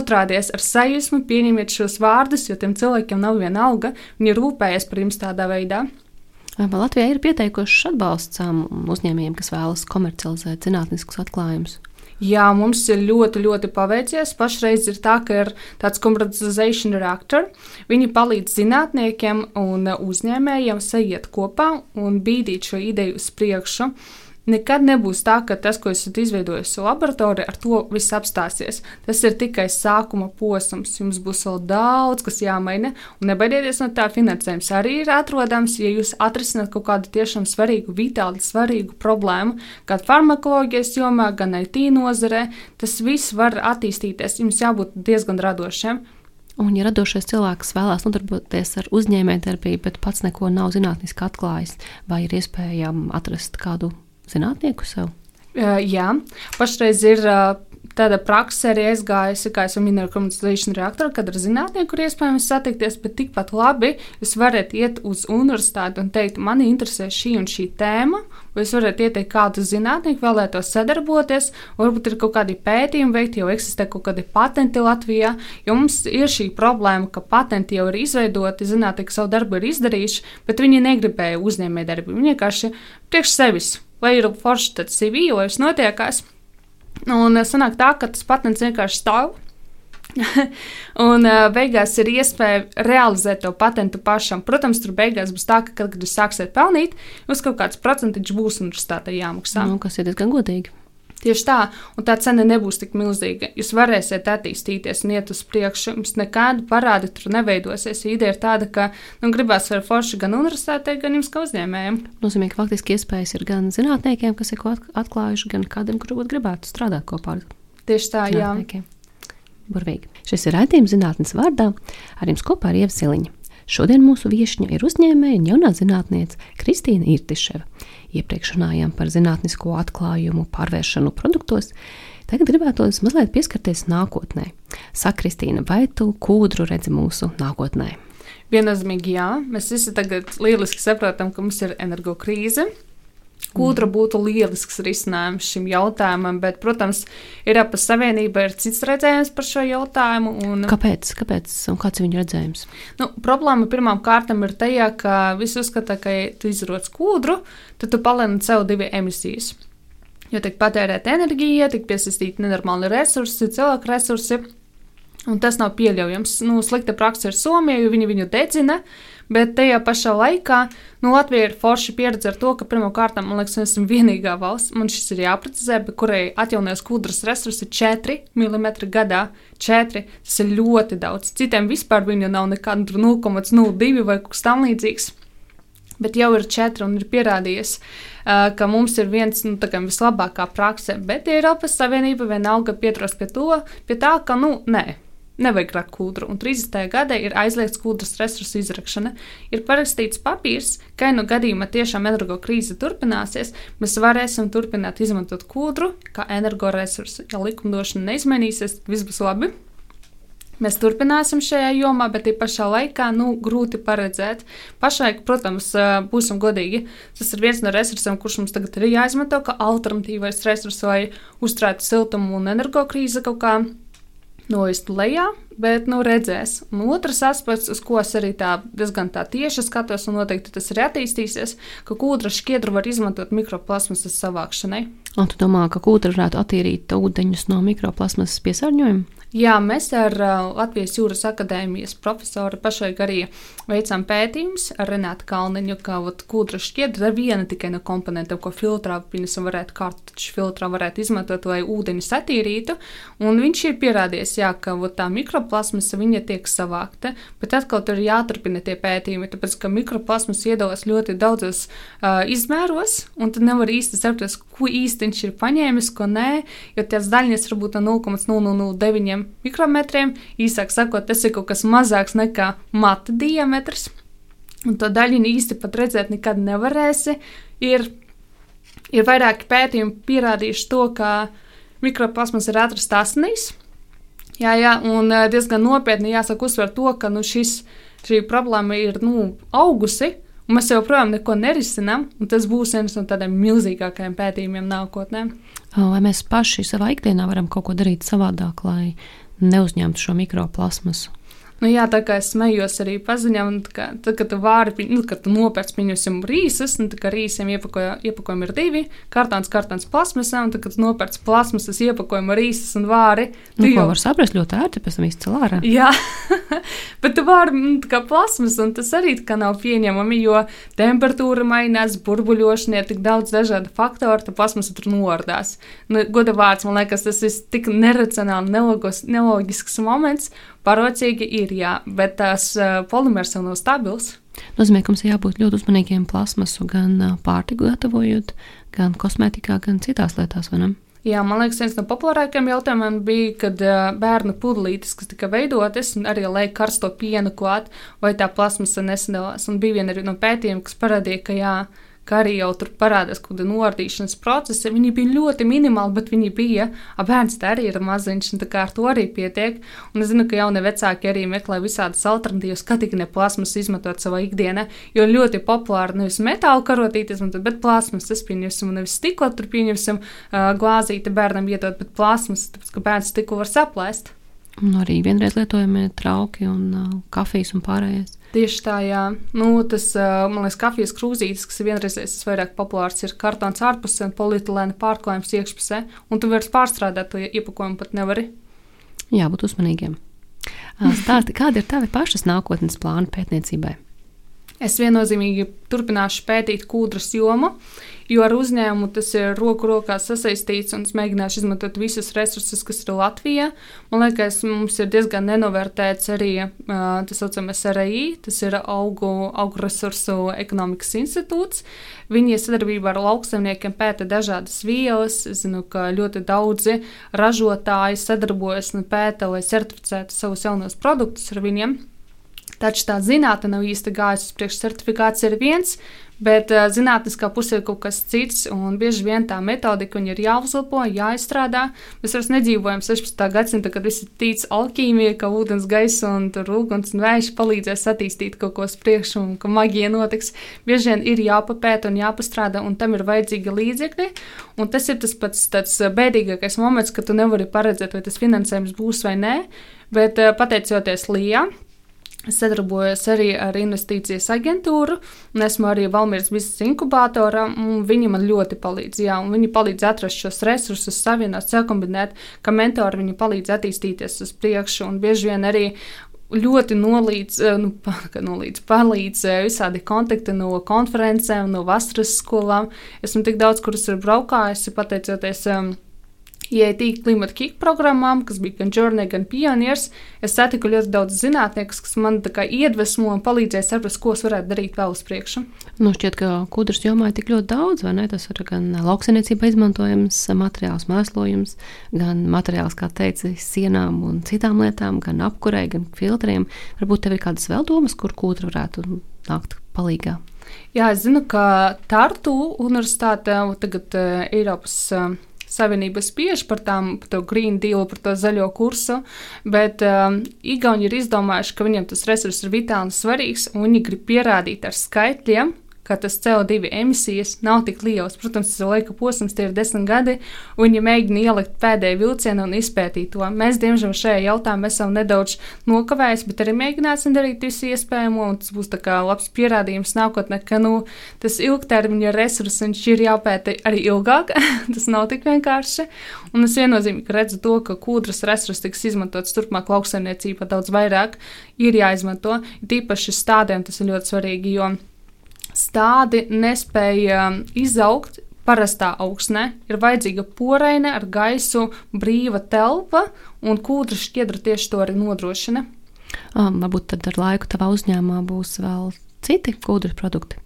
Otrādies ar sajūsmu pieņemiet šos vārdus, jo tiem cilvēkiem nav viena alga. Viņi rūpējas par jums tādā veidā. Latvijā ir pieteikušas atbalsts uzņēmējiem, kas vēlas komercializēt zinātniskus atklājumus. Jā, mums ir ļoti, ļoti paveicies. Pašreiz ir tā, ka ir tāds komercialization reaktor. Viņi palīdz zinātniekiem un uzņēmējiem sajiet kopā un bīdīt šo ideju uz priekšu. Nekad nebūs tā, ka tas, ko esat izveidojis laboratorijā, ar to viss apstāsies. Tas ir tikai sākuma posms. Jums būs vēl daudz, kas jāmaina. Un nebaidieties no tā, finansējums arī ir atrodams. Ja jūs atrisināt kaut kādu tiešām svarīgu, vitāli svarīgu problēmu, gan farmakoloģijas jomā, gan IT nozarē, tas viss var attīstīties. Jums jābūt diezgan radošiem. Un, ja radošais cilvēks vēlās nodarboties ar uzņēmējdarbību, bet pats neko nav zinātniski atklājis, vai ir iespējams atrast kādu zinātnieku sev? Jā, pašreiz ir tāda praksa arī aizgājusi, kā jau minēju, komunikācijas reaktorā, kad ar zinātnieku ir iespējams satikties, bet tikpat labi jūs varat iet uz universitāti un teikt, man interesē šī un šī tēma, jūs varat ieteikt kādu zinātnieku vēlētos sadarboties, varbūt ir kaut kādi pētījumi veikti, jau eksistē kaut kādi patenti Latvijā, jo mums ir šī problēma, ka patenti jau ir izveidoti, zinātnieki savu darbu ir izdarījuši, bet viņi negribēja uzņēmējdarbību, viņi vienkārši priekš sevis lai ir forši tāds CV, lai viss notiekās. Un eh, sanāk tā, ka tas patents vienkārši stāv. [laughs] un uh, beigās ir iespēja realizēt to patentu pašam. Protams, tur beigās būs tā, ka, kad, kad jūs sāksiet pelnīt, jums kaut kāds procentiņš būs universitātei jāmaksā. Nu, kas ir diezgan godīgi. Tieši tā, un tā cena nebūs tik milzīga. Jūs varēsiet attīstīties un iet uz priekšu. Jums nekāda parāda tur neveidosies. Ideja ir tāda, ka nu, gribēs ar foršu gan universitātei, gan jums kā uzņēmējiem. Nozīmē, ka faktiski iespējas ir gan zinātniekiem, kas ir ko atklājuši, gan kādam, kurš gribētu strādāt kopā ar Tieši tā, jā. Burvīgi. Šis ir raidījums zinātnes vārdā. Ar jums kopā ir Ievsiliņa. Šodien mūsu viesņa ir uzņēmēja un jaunā zinātniece Kristīna Irtiševa. Iepriekš runājām par zinātnisko atklājumu, pārvēršanu produktos. Tagad gribētos mazliet pieskarties nākotnē. Saka, Kristīna, vai tu kūdru redzi mūsu nākotnē? Viennozīmīgi, jā. Mēs visi tagad lieliski saprotam, ka mums ir energo krīze. Kūdra būtu lielisks risinājums šim jautājumam, bet, protams, Eiropas Savienība ir cits redzējums par šo jautājumu. Un, kāpēc? Kāpēc? Un kāds ir viņa redzējums? Nu, problēma pirmām kārtām ir tajā, ka visi uzskata, ka, ja tu izroc kūdru, tad tu palielini CO2 emisijas. Jo tiek patērēta enerģija, tiek piesaistīti nenormāli resursi, cilvēku resursi. Un tas nav pieļaujams. Nu, slikta praksa ir Somija, jo viņi viņu dedzina, Bet tajā pašā laikā nu, Latvija ir forša pieredze ar to, ka pirmkārt, man liekas, mēs esam vienīgā valsts, man šis ir jāprecizē, bet kurai atjaunojas kūdras resursi 4 mm gadā. 4 tas ir ļoti daudz. Citiem vispār viņa nav nekāda 0,02 vai kas tamlīdzīgs. Bet jau ir četri un ir pierādījies, ka mums ir viens no nu, vislabākā prakse. Bet Eiropas Savienība vienalga pieturas pie, to, pie tā, ka, nu, nē, nevajag rakt kūdru, un 30. gadā ir aizliegts kūdras resursu izrakšana. Ir parakstīts papīrs, ka, ja nu gadījumā tiešām energo krīze turpināsies, mēs varēsim turpināt izmantot kūdru kā energoresursu. Ja likumdošana neizmainīsies, tad viss būs labi. Mēs turpināsim šajā jomā, bet tā pašā laikā nu, grūti paredzēt. Pašlaik, protams, būsim godīgi. Tas ir viens no resursiem, kurš mums tagad ir jāizmanto kā alternatīvais resurs, lai uzturētu siltumu un energokrīzi kaut kādā noist lejā, bet nu, redzēs. Un otrs aspekts, uz ko es arī tā diezgan tā tieši skatos, un noteikti tas arī attīstīsies, ka kūdra šķiedru var izmantot mikroplasmasas savākšanai. Un tu domā, ka kūdra varētu attīrīt ūdeņus no mikroplasmasas piesārņojuma? Jā, mēs ar uh, Latvijas Jūras akadēmijas profesoru pašlaik arī veicam pētījumus ar Renātu Kalniņu, ka kūdra šķiedra ir viena tikai no komponentiem, ko filtrā, piemēram, varētu kārtuču filtrā varētu izmantot, lai ūdeņus attīrītu. Un viņš ir pierādījis, jā, ka vat, tā mikroplasmasa viņa tiek savākta, bet atkal tur ir jāturpina tie pētījumi, tāpēc, ka mikroplasmas iedalās ļoti daudzos uh, izmēros, un tad nevar īsti saprast, ko īsti viņš ir paņēmis, ko nē, jo tās daļiņas varbūt no 0,009 mikrometriem. Īsāk sakot, tas ir kaut kas mazāks nekā mata diametrs. Un to daļiņu īsti pat redzēt nekad nevarēsi. Ir, ir vairāki pētījumi pierādījuši to, ka mikroplasmas ir atrasts asnīs. Jā, jā, un eh, diezgan nopietni jāsaka uzsver to, ka nu, šis, šī problēma ir nu, augusi, un mēs joprojām neko nerisinām, un tas būs viens no tādiem milzīgākajiem pētījumiem nākotnē. Vai mēs paši savā ikdienā varam kaut ko darīt savādāk, lai neuzņemtu šo mikroplasmasu? Nu, jā, tā kā es smējos arī paziņām, tad, kad tu vāri, nu, kad tu nopērci, pieņemsim, rīsas, nu, tā kā rīsiem iepakoja, iepakojumi ir divi, kartons, kartons plasmasā, un tad, kad tu nopērci plasmasas iepakojumu rīsas un vāri, tu nu, jau vari saprast ļoti ērti, pēc tam izcēl ārā. Jā, [laughs] bet tu vāri, nu, kā plasmas, un tas arī kā nav pieņemami, jo temperatūra mainās, burbuļošana ir tik daudz dažādu faktoru, tad plasmasa tur nordās. Nu, goda vārds, man liekas, tas ir tik neracionāli, nelogisks moments, Parocīgi ir, jā, bet tās uh, polimers jau nav stabils. Nozīmē, ka mums jābūt ļoti uzmanīgiem plasmasu gan uh, pārtiku gatavojot, gan kosmētikā, gan citās lietās, vai ne? Jā, man liekas, viens no populārākajiem jautājumiem bija, kad uh, bērnu pudelītes, kas tika veidotas, un arī liek karsto pienu klāt, vai tā plasmasa nesadalās. Un bija viena no pētījumiem, kas parādīja, ka jā, kā arī jau tur parādās kaut kāda noardīšanas procesa. Viņi bija ļoti minimāli, bet viņi bija. Bērns tā arī ir maziņš, un tā kā ar to arī pietiek. Un es zinu, ka jaunie vecāki arī meklē visādas alternatīvas, kā tik ne plasmas izmantot savā ikdienā, jo ļoti populāri nevis metāla izmantot, bet plasmas. Tas pieņemsim, nevis stikla tur pieņemsim glāzīti bērnam iedot, bet plasmas, tāpēc ka bērns stiklu var saplēst. Un arī vienreiz lietojamie trauki un uh, kafijas un pārējais. Tieši tā, jā. Nu, tas, man liekas, kafijas krūzītes, kas ir vienreizējais, tas vairāk populārs, ir kartons ārpusē un polietilēna pārklājums iekšpusē, un tu vairs pārstrādāt to iepakojumu pat nevari. Jābūt uzmanīgiem. Stāsti, kāda ir tava pašas nākotnes plāna pētniecībai? Es viennozīmīgi turpināšu pētīt kūdras jomu, jo ar uzņēmumu tas ir roku rokā sasaistīts un es mēģināšu izmantot visus resursus, kas ir Latvijā. Man liekas, mums ir diezgan nenovērtēts arī tas saucamais RAI, tas ir augu, augu resursu ekonomikas institūts. Viņi sadarbībā ar lauksaimniekiem pēta dažādas vielas. Es zinu, ka ļoti daudzi ražotāji sadarbojas un pēta, lai certificētu savus jaunos produktus ar viņiem. Taču tā zinātne nav īsti gājusi uz priekšu. Certifikācija ir viens, Bet uh, zinātniskā pusē ir kaut kas cits, bieži vien tā metodika ir jāuzlabo, jāizstrādā. Mēs vairs nedzīvojam 16. gadsimtā, kad viss ir tīts alķīmija, ka ūdens, gaisa un uguns un vējš palīdzēs attīstīt kaut ko uz priekšu, un ka maģija notiks. Bieži vien ir jāpapēta un jāpastrādā, un tam ir vajadzīgi līdzekļi. Un tas ir tas pats bēdīgākais moments, kad tu nevari paredzēt, vai tas finansējums būs vai nē. Bet uh, pateicoties Lijai. Sadarbojos arī ar investīcijas aģentūru, un esmu arī Valmīras biznesa inkubatorā. Viņi man ļoti palīdz. Jā, viņi palīdz atrast šos resursus, savienot, sakombinēt, ka mentori viņi palīdz attīstīties uz priekšu. Un bieži vien arī ļoti nolīdz, eh, nu, nolīdz, palīdz eh, visādi kontakti no konferencēm, no vasaras skolām. Esmu tik daudz, kuras ir braukājusi pateicoties. Um, IET klimata kika programmām, kas bija gan Journey, gan Pioneers. Es satiku ļoti daudz zinātniekus, kas man iedvesmo un palīdzēja saprast, ko es varētu darīt vēl uz priekšu. Nu, šķiet, ka kudras jomā ir tik ļoti daudz, vai ne? Tas ir gan lauksainiecībā izmantojams materiāls, mēslojums, gan materiāls, kā teica, sienām un citām lietām, gan apkurei, gan filtriem. Varbūt tev ir kādas vēl domas, kur kūtra varētu nākt palīdzīgā. Jā, es zinu, ka Tartu universitāte tagad uh, Eiropas uh, Savienība spiež par, tām, par to green deal, par to zaļo kursu, bet um, Igauni ir izdomājuši, ka viņiem tas resurss ir vitāli svarīgs, un viņi grib pierādīt ar skaitļiem, ka tas CO2 emisijas nav tik liels. Protams, tas laika posms ir desmit gadi, un viņi mēģina ielikt pēdējo vilcienu un izpētīt to. Mēs, diemžēl, šajā jautājumā esam nedaudz nokavējuši, bet arī mēģināsim darīt visu iespējamo, un tas būs labs pierādījums nākotnē, ka nu, tas ilgtermiņa resurs ir jāpēta arī ilgāk. [laughs] tas nav tik vienkārši. Un es viennozīmīgi redzu to, ka kūdras resurs tiks izmantots turpmāk lauksaimniecībā daudz vairāk, ir jāizmanto. Tīpaši stādēm tas ir ļoti svarīgi, jo stādi nespēja um, izaugt parastā augsnē. Ir vajadzīga poreine ar gaisu, brīva telpa, un kūdra šķiedra tieši to arī nodrošina. Um, varbūt tad ar laiku tavā uzņēmumā būs vēl citi kūdra produkti.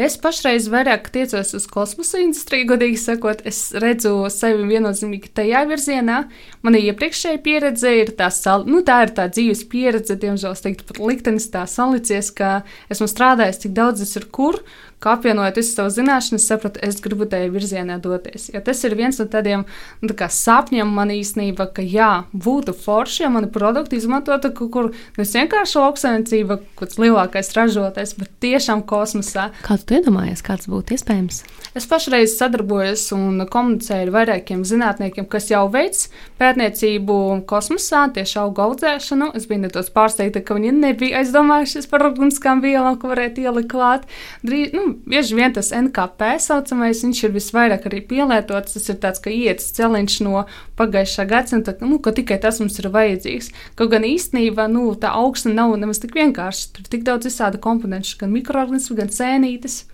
Es pašreiz vairāk tiecos uz kosmosa industriju, godīgi sakot, es redzu sevi viennozīmīgi tajā virzienā. Mana iepriekšējā pieredze ir tā, sal, nu, tā ir tā dzīves pieredze, diemžēl, es teiktu, pat liktenis tā salicies, ka esmu strādājis tik daudz, es ir kur, ka apvienojot visas savas zināšanas, sapratu, es gribu tajā virzienā doties. Jo tas ir viens no tādiem nu, tā sapņiem man īstenībā, ka jā, būtu forši, ja mani produkti izmantotu kaut kur nevis vienkārši lauksaimniecība, kāds lielākais ražotājs, bet tiešām kosmosā. Kā tu iedomājies, kāds būtu iespējams? Es pašreiz sadarbojos un komunicēju ar vairākiem zinātniekiem, kas jau veic pētniecību kosmosā, tieši auga audzēšanu. Es biju nedaudz pārsteigta, ka viņi nebija aizdomājušies par organiskām vielām, ko varētu ielikt klāt. Drīz, nu, bieži vien tas NKP saucamais, viņš ir visvairāk arī pielietots. Tas ir tāds, ka ietas celiņš no pagājušā gadsimta, nu, ka tikai tas mums ir vajadzīgs. Kaut gan īstenībā nu, tā augsne nav nemaz tik vienkārša. Tur ir tik daudz visādi komponentu, gan mikroorganismu, gan sēnītes.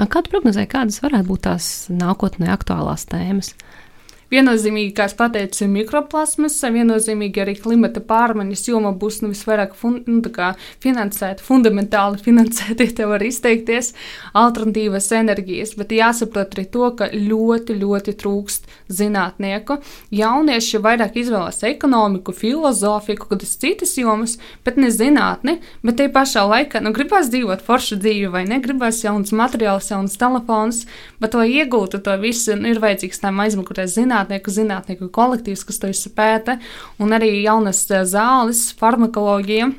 Kādu prognozē, kādas varētu būt tās nākotnē aktuālās tēmas? Viennozīmīgi, kā es teicu, ir mikroplasmas, viennozīmīgi arī klimata pārmaiņas joma būs nu, visvairāk fun, nu, finansēta, fundamentāli [laughs] finansēta, ja te var izteikties, alternatīvas enerģijas. Bet jāsaprot arī to, ka ļoti, ļoti trūkst zinātnieku. Jaunieši vairāk izvēlas ekonomiku, filozofiju, kaut kādas citas jomas, bet ne zinātni. Bet te pašā laikā nu, gribās dzīvot foršu dzīvi, vai ne? Gribās jaunas materiālus, jaunas telefonus, bet, lai iegūtu to visu, nu, ir vajadzīgs tam aizmugurē zinātnē zinātnieku, zinātnieku kolektīvs, kas to izpēta, un arī jaunas eh, zāles, farmakoloģija.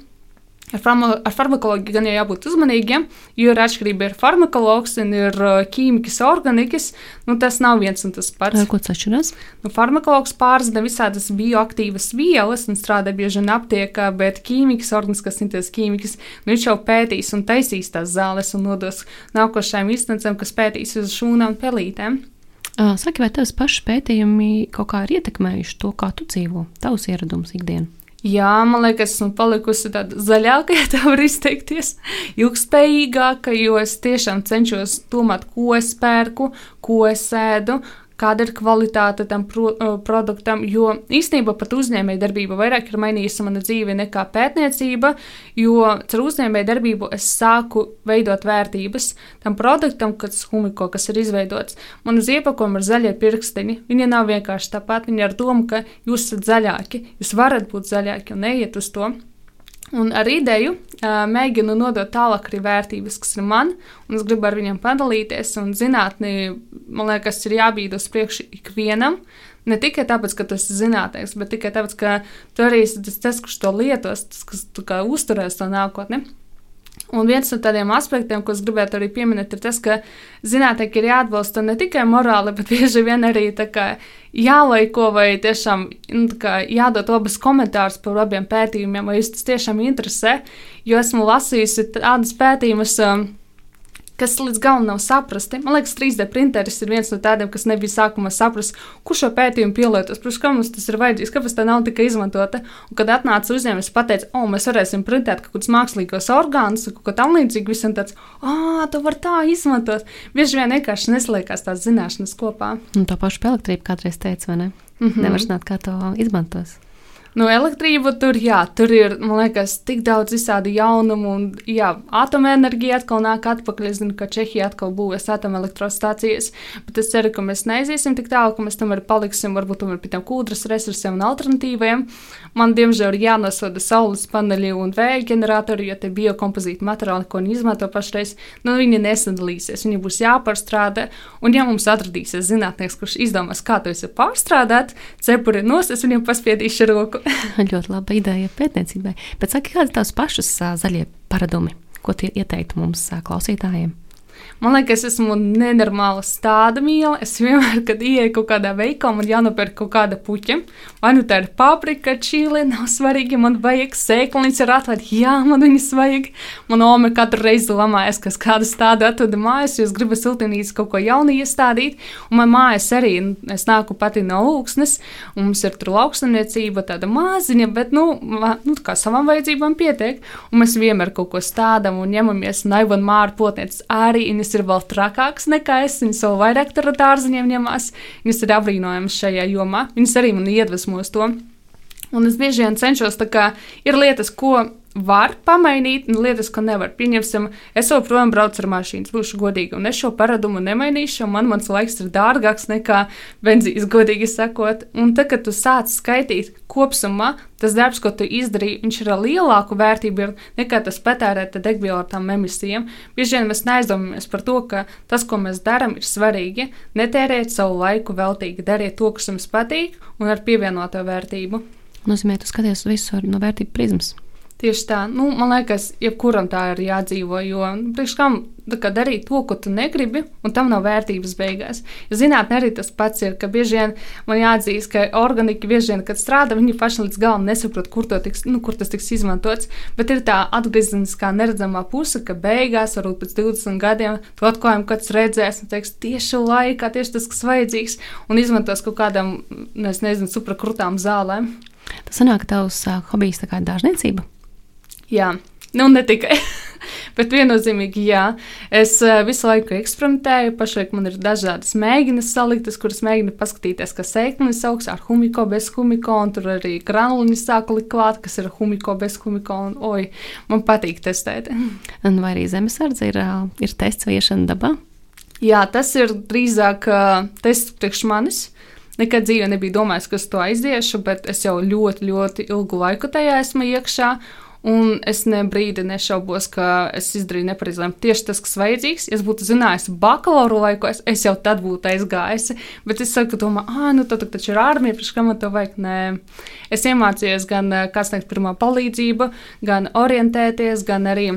Ar, farma, ar farmakoloģiju gan jau jābūt uzmanīgiem, jo ir atšķirība ir farmakologs un ir uh, ķīmikas, organikas. Nu, tas nav viens un tas pats. Ar ko tas atšķiras? Nu, farmakologs pārzina visādas bioaktīvas vielas un strādā bieži vien aptiekā, bet ķīmikas, organiskas sintēzes ķīmikas, nu, viņš jau pētīs un taisīs tās zāles un nodos nākošajām instancēm, kas pētīs uz šūnām un pelītēm. Saki, vai tavs pašs pētījumi kaut kā ir ietekmējuši to, kā tu dzīvo, tavs ieradums ikdienā? Jā, man liekas, esmu palikusi tāda zaļāka, [laughs] ja tā var izteikties, ilgspējīgāka, jo es tiešām cenšos domāt, ko es pērku, ko es ēdu, kāda ir kvalitāte tam pro, uh, produktam. Jo īstenībā pat uzņēmējdarbība vairāk ir mainījusi mana dzīve nekā pētniecība, jo ar uzņēmējdarbību es sāku veidot vērtības tam produktam, kas, humiko, kas ir izveidots. Man uz iepakojuma ir zaļie pirkstiņi. Viņi nav vienkārši tāpat, viņi ar domu, ka jūs esat zaļāki, jūs varat būt zaļāki un neiet uz to. Un ar ideju uh, mēģinu nodot tālāk arī vērtības, kas ir man, un es gribu ar viņiem padalīties. Un zinātnē, man liekas, ir jābīd uz priekšu ikvienam. Ne tikai tāpēc, ka tu esi zinātnēks, bet tikai tāpēc, ka tu arī esi tas, kurš to lietos, tas, kas uzturēs to nākotni. Un viens no tādiem aspektiem, ko es gribētu arī pieminēt, ir tas, ka zinātnieki ir jāatbalsta ne tikai morāli, [laughs] bet bieži vien arī jālaiko vai tiešām nu, jādod abas komentārus par abiem pētījumiem, vai jūs tas tiešām interesē. Jo esmu lasījusi tādas pētījumus. Um, kas līdz galam nav saprasti. Man liekas, 3D printeris ir viens no tādiem, kas nebija sākumā saprast, kurš šo pētījumu pielietos, kurš kam mums tas ir vajadzīgs, kāpēc tā nav tikai izmantota. Un, kad atnāca uzņēmums, pateica, o, mēs varēsim printēt kaut kādus mākslīgos orgānus, kaut ko tam līdzīgu, visam tāds, ah, tu vari tā izmantot. Bieži vien vienkārši nesliekās tās zināšanas kopā. Un tā paša elektrība kādreiz teica, vai ne? Mm -hmm. Nevar zināt, kā to izmantos. Nu, elektrība tur, jā, tur ir, man liekas, tik daudz visādi jaunumu, un, jā, atomenerģija atkal nāk atpakaļ. Es zinu, ka Čehija atkal būvēs atomelektrostācijas, bet es ceru, ka mēs neiziesim tik tālu, ka mēs tomēr paliksim varbūt tomēr pie tiem kūdras resursiem un alternatīviem. Man, diemžēl, ir jānosoda saules paneļi un vēja ģeneratori, jo tie biokompozīti materiāli, ko viņi izmanto pašreiz, nu, viņi nesadalīsies, viņi būs jāpārstrādā, un ja mums atradīsies zinātnieks, kurš izdomās, kā to visu pārstrādāt, cepuri nos, es viņam paspiedīšu roku. [laughs] ļoti laba ideja pētniecībai. Bet saki, kādi tavs pašas zaļie paradumi? Ko tie ieteiktu mums klausītājiem? Man liekas, es esmu nenormāla stāda mīla. Es vienmēr, kad ieeju kaut kādā veikalā, man jānopērk kaut kāda puķa. Vai nu tā ir paprika, čīle, nav svarīgi. Man vajag sēkliņas ar atvērtu. Jā, man viņas vajag. Man ome katru reizi lamājas, kas kādu stādu atveda mājās, jo es gribu siltumnīcā kaut ko jaunu iestādīt. Un man mājas arī, es nāku pati no lūksnes, un mums ir tur lauksaimniecība, tāda maziņa, bet, nu, nu kā savām vajadzībām pietiek. Un mēs vienmēr kaut ko stādām un ņemamies, un Aivon Māra potniecis arī viņas ir vēl trakākas nekā es. Viņas vēl vairāk ar dārziņiem ņemās. Viņas ir apbrīnojamas šajā jomā. Viņas arī man iedvesmos to. Un es bieži vien cenšos, tā kā ir lietas, ko var pamainīt, un lietas, ko nevar. Pieņemsim, es joprojām braucu ar mašīnu, būšu godīga, un es šo paradumu nemainīšu, un man mans laiks ir dārgāks nekā benzīns, godīgi sakot. Un tad, kad tu sāc skaitīt kopumā, tas darbs, ko tu izdarīji, viņš ir ar lielāku vērtību nekā tas patērēta degviela ar tām emisijām. Bieži vien mēs neaizdomājamies par to, ka tas, ko mēs darām, ir svarīgi. Netērēt savu laiku veltīgi, dariet to, kas jums patīk, un ar pievienoto vērtību. Nozīmē, tu skaties visu no vērtību prizmas. Tieši tā, nu, man liekas, jebkuram tā ir jādzīvo, jo nu, priekš kam darīt to, ko tu negribi, un tam nav vērtības beigās. Zinātnē arī tas pats ir, ka bieži vien man jāatzīst, ka organiki bieži vien, kad strādā, viņi paši līdz galam nesaprot, kur, tiks, nu, kur tas tiks izmantots. Bet ir tā atgriezeniskā neredzamā puse, ka beigās, varbūt pēc 20 gadiem, to atklājumu kāds redzēs un teiks, tieši laikā, tieši tas, kas vajadzīgs, un izmantos kaut kādām, es nezinu, suprakrutām zālēm. Tas sanāk, tavs uh, hobijs tā kā dārzniecība. Jā, nu ne tikai. [laughs] Bet viennozīmīgi, jā, es uh, visu laiku eksperimentēju. Pašlaik man ir dažādas mēģinājumas saliktas, kuras mēģinu paskatīties, kas sēklis augs ar humiko, bez humiko, un tur arī granuliņi sāku likt klāt, kas ir humiko, bez humiko. Un, oi, man patīk testēt. [laughs] Un vai arī zemesardze ir, ir tests vai iešana dabā? Jā, tas ir drīzāk uh, tests priekš manis. Nekad dzīvē nebija domājis, ka es to aiziešu, bet es jau ļoti, ļoti ilgu laiku tajā esmu iekšā. Un es ne brīdi nešaubos, ka es izdarīju nepareizi lēmumu. Tieši tas, kas vajadzīgs, ja es būtu zinājis bakalaura laikos, es jau tad būtu aizgājis. Bet es saku, domā, ah, nu tad taču ir armija, priekš kam man to vajag. Nē, es iemācījos gan kā sniegt pirmā palīdzību, gan orientēties, gan arī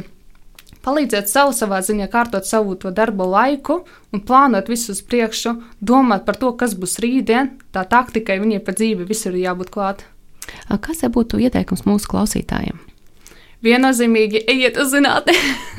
palīdzēt savu savā ziņā, kārtot savu to darbu laiku un plānot visu uz priekšu, domāt par to, kas būs rītdien. Tā taktikai viņai pa dzīvi visur ir jābūt klāt. Kas būtu ieteikums mūsu klausītājiem? Viennozīmīgi ejiet uz zinātnē.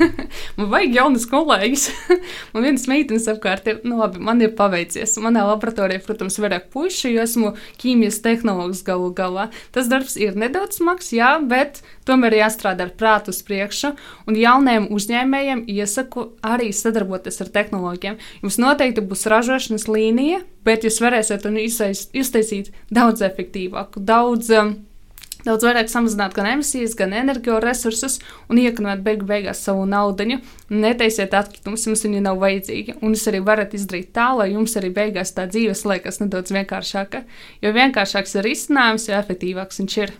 [laughs] man vajag jaunas kolēģis. [laughs] man viens meitenes apkārt ir, nu labi, man ir paveicies. Manā laboratorijā, protams, vairāk puiši, jo esmu ķīmijas tehnoloģis galu galā. Tas darbs ir nedaudz smags, jā, bet tomēr jāstrādā ar prātu uz priekšu. Un jaunajiem uzņēmējiem iesaku arī sadarboties ar tehnoloģiem. Jums noteikti būs ražošanas līnija, bet jūs varēsiet to iztaisīt daudz efektīvāku, daudz um, daudz vairāk samazināt gan emisijas, gan energoresursus un iekonomēt beigu beigās savu naudu. Netaisiet atkritumus, jums viņi nav vajadzīgi. Un jūs arī varat izdarīt tā, lai jums arī beigās tā dzīves liekas nedaudz vienkāršāka. Jo vienkāršāks ir risinājums, jo efektīvāks viņš ir.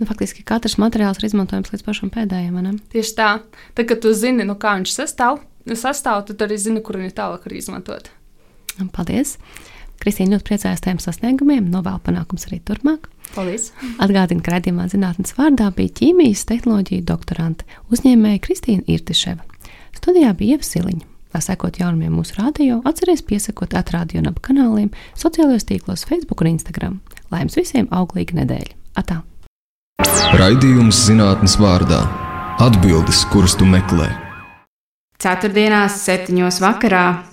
Nu, faktiski katrs materiāls ir izmantojams līdz pašam pēdējiem. Ne? Tieši tā. Tad, kad tu zini, nu, kā viņš sastāv, sastāv tad arī zini, kur viņu tālāk var izmantot. Paldies! Kristīna ļoti priecājas tiem sasniegumiem, novēl panākums arī turpmāk. Paldies! Atgādinu, ka raidījumā zinātnes vārdā bija ķīmijas tehnoloģija doktorante uzņēmēja Kristīna Irtiševa. Studijā bija Ieva Siliņa. Lai sekot jaunumiem mūsu rādio, atcerieties piesakot atrādio un ap kanāliem, sociālajos tīklos, Facebook un Instagram. Lai jums visiem auglīga nedēļa! Atā! Raidījums zinātnes vārdā - atbildes, kuras tu meklē. Ceturtdienās, septiņos vakarā